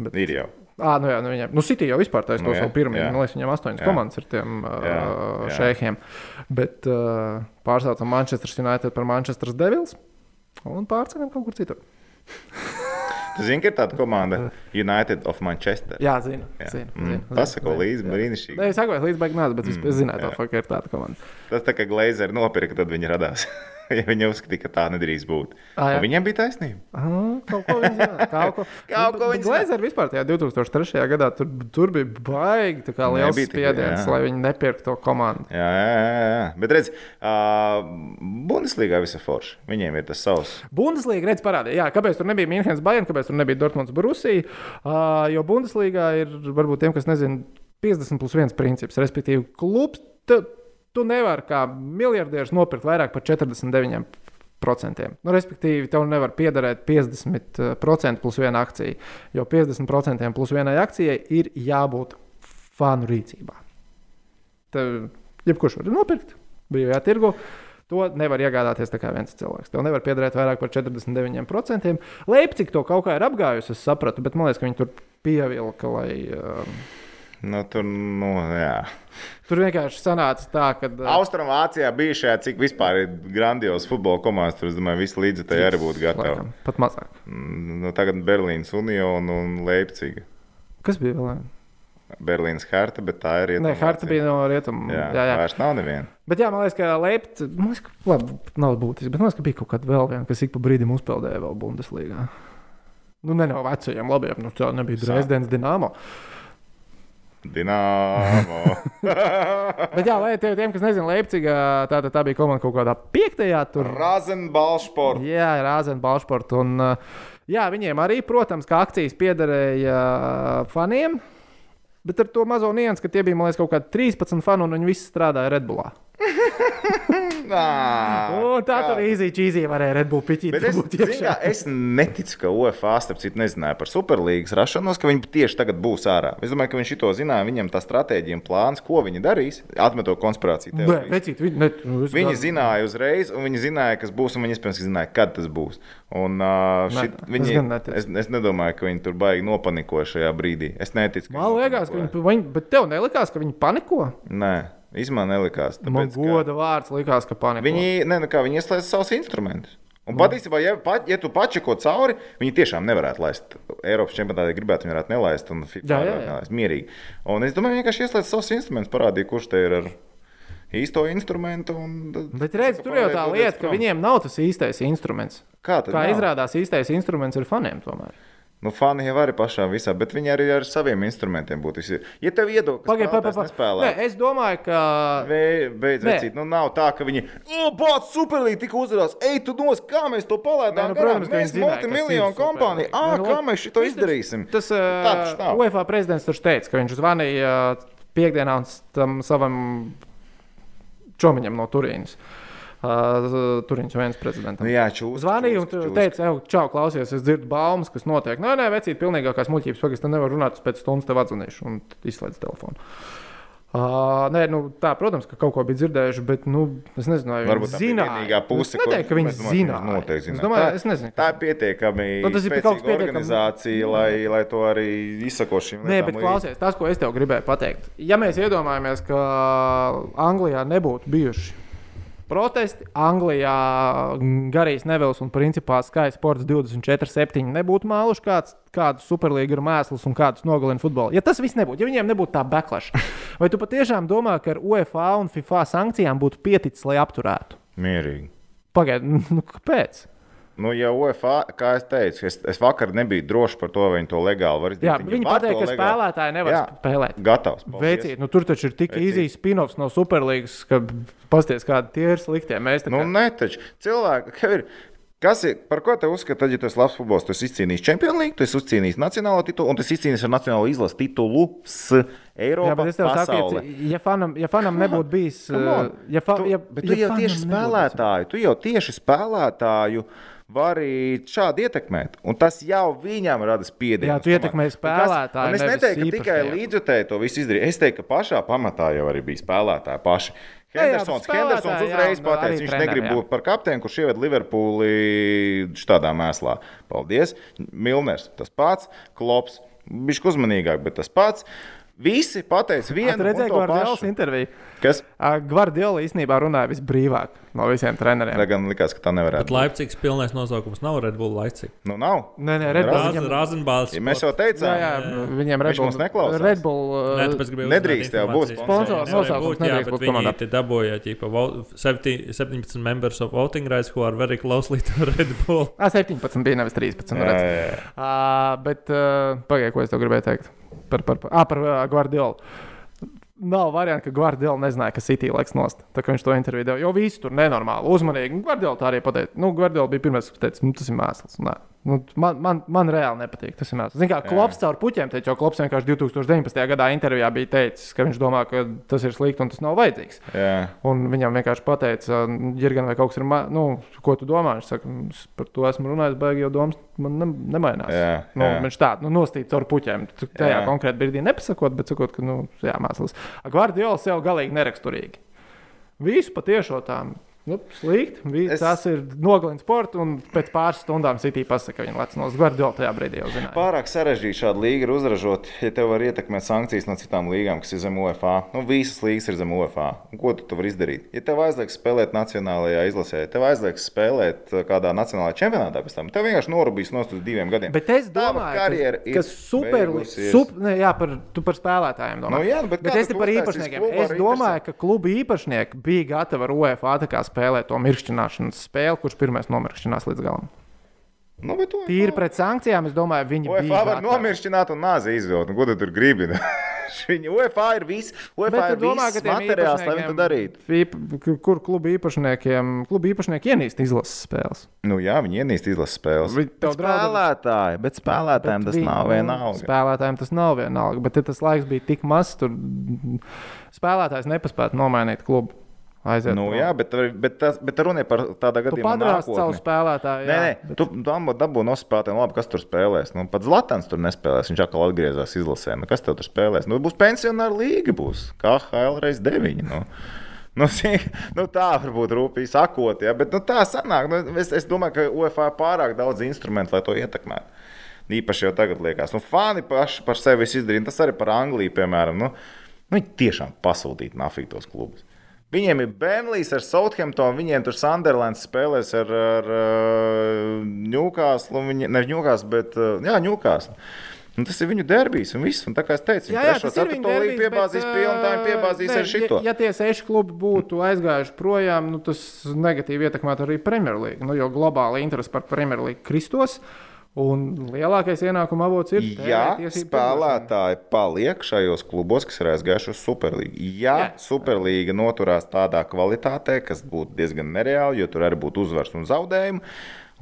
Bet, Ir jau. à, nu jā, nu viņiem, nu City jau vispār taisa Nu to savu pirmie. jā. Man liekas, viņiem astoņas Jā. komandas ir tiem uh, Jā, jā. šeikiem. Bet uh, pārstāvam Manchester United par Manchester Devils un pārceļam kaut kur citur. Tu zini, ka ir tāda komanda United of Manchester. Jā, zinu. Jā. zinu, Mm. zinu zinu, līdzi, jā. brīnišķīgi. Nē, es saprotu, līdz beigām nāc, bet es, es zināju, jā. tā, ir tāda komanda. Tas tā kā Glazers nopirka, tad viņi radās. ja viņi uzskatīja, ka tā nedrīkst būt. Un Viņiem bija taisnība. Ah, kaut ko viņi zināja. Kaut ko, Kaut ko viņi zināja. Glazers vispār tajā 2003. gadā tur, tur bija baigi tā kā liels Nebija spiediens, jā. lai viņi nepirktu to komandu. Jā, jā, jā. jā. Bet redz, uh, Bundeslīgā viss ir forši. Viņiem ir tas savs. Bundeslīga redz parādīja, jā, kāpēc tur nebija Münchenes Bayern, kāpēc tur nebija Dortmunds Brusija. Uh, jo Bundeslīgā ir, varbūt tiem, kas nezina, 50 plus 1 princips. Respektīvi, klubs, tu, nevari kā miljardieris nopirkt vairāk par 49%. Nu, respektīvi, tev nevar piederēt 50% plus viena akcija, jo 50% plus vienai akcijai ir jābūt fanu rīcībā. Tev jebkurš var nopirkt brīvajā tirgu. To nevar iegādāties kā viens cilvēks. Tev nevar piederēt vairāk par 49%. Leipzig to kaut kā ir apgājusi, es sapratu, bet man liekas, ka viņi tur pievilka, lai. Um, Nu, tur, nu, jā. Tur vienkārši sanāca tā, ka. Uh, Austrumvācijā bija šajā, cik vispār ir grandios futbola komandas. Tur, es domāju, visi līdzekļi arī būtu gatavi. laikam, pat mazāk. Mm, Nu, tagad Berlīnas Union un Leipziga. Kas bija vēl? Berlīnas harta, bet tā ir Nē, Harta bija no rietumu. Jā, Jā, jā. vairs nav neviena. Bet, jā, man liekas, ka Leipzig, man liekas, ka, labi, nav būtiski, bet man liekas, ka bija kaut kāda vēl viena, kas ik pa brīdim uzpeldēja vēl Bundeslīgā. Nu, ne no vecajiem labiem, nu, tā nebija. Dresdens Dienāmo. Bet, jā, lai tie, tiem, kas nezina, Leipzigā tā, tā, tā bija komanda kaut kādā piektajā. Tur, Razenbalšport. jā, Rāzena Balšporta. Un, uh, jā, viņiem arī, protams, kā akcijas piederēja uh, faniem. Bet ar to mazo niansu, ka tie bija, liekas, kaut kādi 13 fani, un viņi visi strādāja Redbullā. Nā, tā tur kā- īzī čīzī varēja Redbull piķīt. Bet es, kā, es neticu, ka UEFA starp citu nezināja par superlīgas rašanos, ka viņi tieši tagad būs ārā. Es domāju, ka viņi to zināja. Viņam tā stratēģija un plāns, ko viņi darīs, atmetot konspirāciju. Nē, vecīt, viņi, ne, nu, es Viņi zināja uzreiz, un viņi zināja, kas būs, un viņi iespējams zināja, kad tas būs. Un, uh, šit, es viņi, neticu. es, es nedomāju, ka viņi tur baigi nopanikoja šajā brīdī. Es neticu. Man liekas, ka viņi, viņi, bet tev nelikās, ka viņi paniko. Nē, izman nelikās. Man Tāpēc, ka goda vārds likās, ka paniko. viņi, ne, nu kā, viņi ieslēdz savus instrumentus. Un patiesībā, ja, pa- ja tu pačeko cauri, viņi tiešām nevarētu laist. Eiropas čempionātā gribētu, viņi varētu nelaist. Un Jā, jā, jā. nelaist mierīgi. Un es domāju, vienkārši ieslēdz savus instrumentus, parādīja, kurš te ir ar īsto instrumentu. Un, Bet redz, tur jau tā lieta, ka viņiem nav tas īstais instruments. Kā? Kā nav? izrādās, īstais instruments ir faniem tomēr. Nu, fani jau arī pašā visā, bet viņi arī ar saviem instrumentiem būtu. visi- Ja tev iedod, kas Pagaid, pa, pa, pa. nespēlē, Nē, es domāju, ka. Beidz, Nē. vecīt, nu nav tā, ka viņi. O, bāc, superlīgi tika uzvarēts. Ej, tu nos, kā mēs to Nē, palaidām? nu, protams, ka mēs kas multimiljonu. Superliga. Ā, Nu, kā mēs šito izdarīsim? Tas taču uh. UEFA prezidents taču teica, ka viņš zvanīja piekdienā un tam savam čomiņam no Turīnas. Uh, Turīnas viens prezidentam. Nu, jā, čūs. Zvanīja un tu teica, ej, čau, klausies, es dzirdu baumas, kas notiek. Nē, nē, vecīt, pilnīgākās muļķības, pagaidi, tu nevari runāt, es pēc stundas tev atzvanīšu un izslēdz telefonu. Uh, nē, nu, tā, protams, ka kaut ko bija dzirdējuši, bet nu, es nezinu, vai Varbūt viņi tā puse, es neteiktu, ka viņi noteikti Es domāju, Tā- es nezinu. Tā ir pietiekami Nu, tas ir kaut kas pietiekami- organizācija, lai, lai to arī izsako šīm Nē, bet klausies, tas, ko es tev gribēju pateikt. Ja mēs iedomājamies, ka Anglijā nebūtu bijuši protesti, Anglijā Garijas Nevils un principā Sky Sports 24-7 nebūtu māluši kāds, kādu superlīgu ir mēsls un kādus nogalina futbolu. Ja tas viss nebūtu, ja viņiem nebūtu tā backlash, vai tu patiešām domā, ka ar UEFA un FIFA sankcijām būtu pieticis, lai apturētu? Mierīgi. Pagaidiet, nu, kāpēc? Nu, ja UEFA, kā es teicu, es, es vakar nebiju drošs par to, vai viņi to legāli var izdarīt. Jā, viņi pateica, ka legāli. spēlētāji nevar Jā. spēlēt. Gatavs. Veiciet, nu, tur taču ir tik Veicīt. īzijas spin-offs no superlīgas, ka pasties, kādi tie ir sliktie. Mēs tā Nu, kā ne taču. Cilvēki, ka ir. Kas ir, par ko te uzskata, ja tu esi labs futbols, tu esi izcīnījis Champions League, tu esi izcīnījis nacionālo titulu, un tu esi izcīnījis ar nacionālo izlases titulu Eiropā. Jā, bet es tev saku, ja, ja fanam, ja fanam nebūtu bijis. Uh, Ja fa, Tu, ja, bet tu ja jau tieši nebūtu spēlētāju, tu jau tieši spēlētāju vari šādi ietekmēt. Un tas jau viņam rada spiedienu. Jā, tu ietekmēji spēlētāju, es neteiktu, ka tikai līdzjutēji to visu izdarīja. Es teiktu, ka pašā pamatā jau arī bija spēlētāji paši. Jā, jā, Hendersons, Hendersons uzreiz un pateica, arī viņš treneri, negrib jā. būt par kapteini, kurš ieved Liverpooli šādā mēslā. Paldies! Milners, tas pats, Klops, viņš uzmanīgāk, bet tas pats. Visi pateica vienu Tu redzēji, un to Gvardiolas interviju. Kas? Gvardiola īstenībā runāja visbrīvāk no visiem treneriem. Lai gan likās, ka tā nevarētu Bet Leipzigs pilnais nosaukums nav Red Bull Leipzig. Nu, nav. Nē, nē, Red Bull viņam- Razenbāls. Ja mēs jau Jā, teicām, jā, viņiem Red Bull. neklausās. Red Bull Nē, nedrīkst jau būt sponsors, nosaukums būt, jā, nedrīkst bet būt komandā. Viņi te dabūja ķipa, vo- 7 17 members of voting rights, who are very closely to Red Bull. Ā, 17 bija nevis 13. jā, jā, jā. Uh, bet, uh, pagaidiet, ko es tev gribēju teikt par, par, par, ah, par uh, Guardiolu. Nav variantu, ka Guardiola nezināja, ka City laiks nost. Tā kā viņš to interviju deva, jo visi tur nenormāli, uzmanīgi. Guardiola tā arī pateica. Nu, Guardiola bija pirmais, kas teica, nu, tas ir mēsls. Nē. Nu, man, man, man reāli nepatīk. Tas ir mēsls. Ziniet, kā Klops caur puķiem teica, jo Klops vienkārši 2019. gadā intervijā bija teicis, ka viņš domā, ka tas ir slikti un tas nav vajadzīgs. jā. Un viņam vienkārši pateica, Jurgen, vai kaut kas ir, nu, ko tu domā? Viņš saka, "Nu, par to esmu runājis, baigi, jo domas man ne, nemainās. Jā, nu, jā. viņš tādā nu, nostīja caur puķiem. Tajā Jā. konkrēti brīdī nepasakot, bet sakot, ka, nu, jā, mēsls. Gvardiola sev galīgi neraksturīgi. Visu patiešām. Nu, slikti. Vi- Es- Tas ir nogalins sports, un pēc pāris stundām City pasaka, ka viņi lec no Gvardiola tajā brīdī jau zināja. Pārāk sarežģīti šādu līgu ir uzražot, ja tev var ietekmēt sankcijas no citām līgām, kas ir zem UEFA. Nu, visas līgas ir zem UEFA. Un ko tu, tu vari izdarīt? Ja tev aizliegs spēlēt nacionālajā izlasē, ja tev aizliegs spēlēt uh, kādā nacionālajā čempionātā, pēc tam tev vienkārši norūpīs nost uz diviem gadiem. Bet es domāju, ka, ir ka super, beigusies. sup, ne, jā, par, tu par spēlētājiem domā. Nu jā, nu, bet bet es te par īpašniekiem. klubu Es domāju, ka kluba īpašnieki bija gatavi ar UEFA tā kā spēlēt to mirkšķināšanas spēli, kurš pirmais nomirkšķinās līdz galam. Nu, bet Tīri pret sankcijām, es domāju, viņi UEFA bija. var nomiršķināt un nāzi izvilkt. Nu, ko tu tur gribi? Viņa UEFA ir viss. UEFA ir viss materiāls, lai viņi to darītu. Kur kluba īpašniekiem, kluba īpašnieki ienīst izlases spēles? Nu, jā, viņi ienīst izlases spēles. Bet draudz- spēlētāji, bet spēlētājiem tas viņi- nav vienalga. Spēlētājiem tas nav vienalga, bet ja tas laiks bija tik mazs, tur spēlētājs nepaspētu nomainīt klubu. Aiziet. Nu, jā, bet, bet, tas, bet runa ir par tādu gadījumu, padrāsi savu spēlētāju. Nē, jā, nē, bet- tu tam dabūji nospēlēt, labi, kas tur spēlēs. Nu, pat Zlatans tur nespēlēs. Viņš atkal atgriezās izlasē. Nu, kas tev tur spēlēs? Nu, būs pensionāra līga, būs KHL reiz deviņi. Nu. Nu, nu, tā varbūt rūpīgi sakot, ja, bet nu, tā sanāk. Nu, es, es domāju, ka UEFA ir pārāk daudz instrumentu, lai to ietekmētu. Īpaši jau tagad liekas, nu, fani paši par sevi izdarīja. Tas arī par Angliju, piemēram. Nu, nu, viņi tiešām pasūtīja nafītos klubus. Viņiem ir Benlijs ar Southamptonu, viņiem tur Sunderlands spēlēs ar, ar uh, Newcastle. Viņi, ne Newcastle, bet uh, jā, Newcastle. Un tas ir viņu derbijs un viss. Un tā kā es teicu, Jā, jā, tas ir viņa derbijs, piebāzīs bet, pilnu, tā ā, piebāzīs nē, ar šito. Ja, ja tie seši klubi būtu aizgājuši projām, nu, tas negatīvi ietekmētu arī Premjerlīgu. Nu, jo globāli interesi par Premjerlīgu kristos. Un lielākais ienākuma avots ir Ja TV tiesību spēlētāji paliek šajos klubos, kas ir aizgājuši uz Superlīgu, ja Jā. Superlīga noturās tādā kvalitātē, kas būtu diezgan nereāli, jo tur arī būtu uzvars un zaudējumi.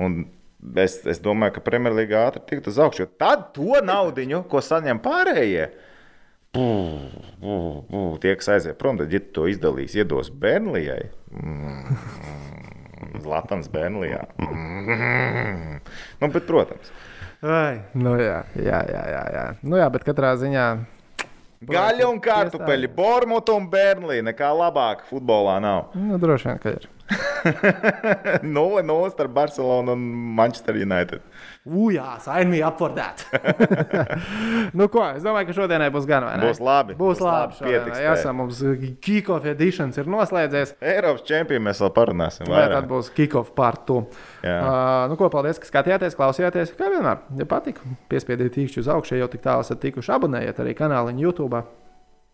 Un es, es domāju, ka Premjerlīga ātri tiktu uz augšu, jo tad to naudu, ko saņem pārējie, bū, bū, bū, tie, kas aiziet prom, tad, ja to izdalīs, iedos Bernlijai. Mm, Zlatans Bernlijā. Mm. Nu, bet, protams. Ai, nu jā, jā, jā, jā, jā. Nu jā, bet katrā ziņā Gaļa un kartupeļi, Bormuta un Bernlī. Nekā labāk futbolā nav. Nu, droši vien, ka ir. 0-0 starp Barcelonu un Manchester United. Ujā, sign me up for that. nu, ko, es domāju, ka šodienai būs gan vai ne? Būs labi. Būs labi. pietiks. Jā, mums kick-off editions ir noslēdzies. Eiropas čempioni mēs vēl parunāsim. Vai tad būs kick-off part 2? Jā. Uh, nu, ko, paldies, ka skatījāties, klausījāties. Kā vienmēr, ja patika, piespiediet īkšķi uz augšu, ja jau tik tālu esat tikuši. Abonējiet arī kanāliņu YouTube.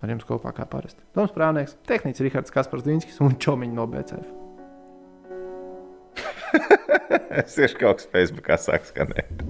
Ar jums kopā kā parasti. Toms Prāvnieks, tehnicis Rihards Kaspars Dīnskis un Čomiņš no BCF. Es tieši kaut kas Facebookā sāk skanēt.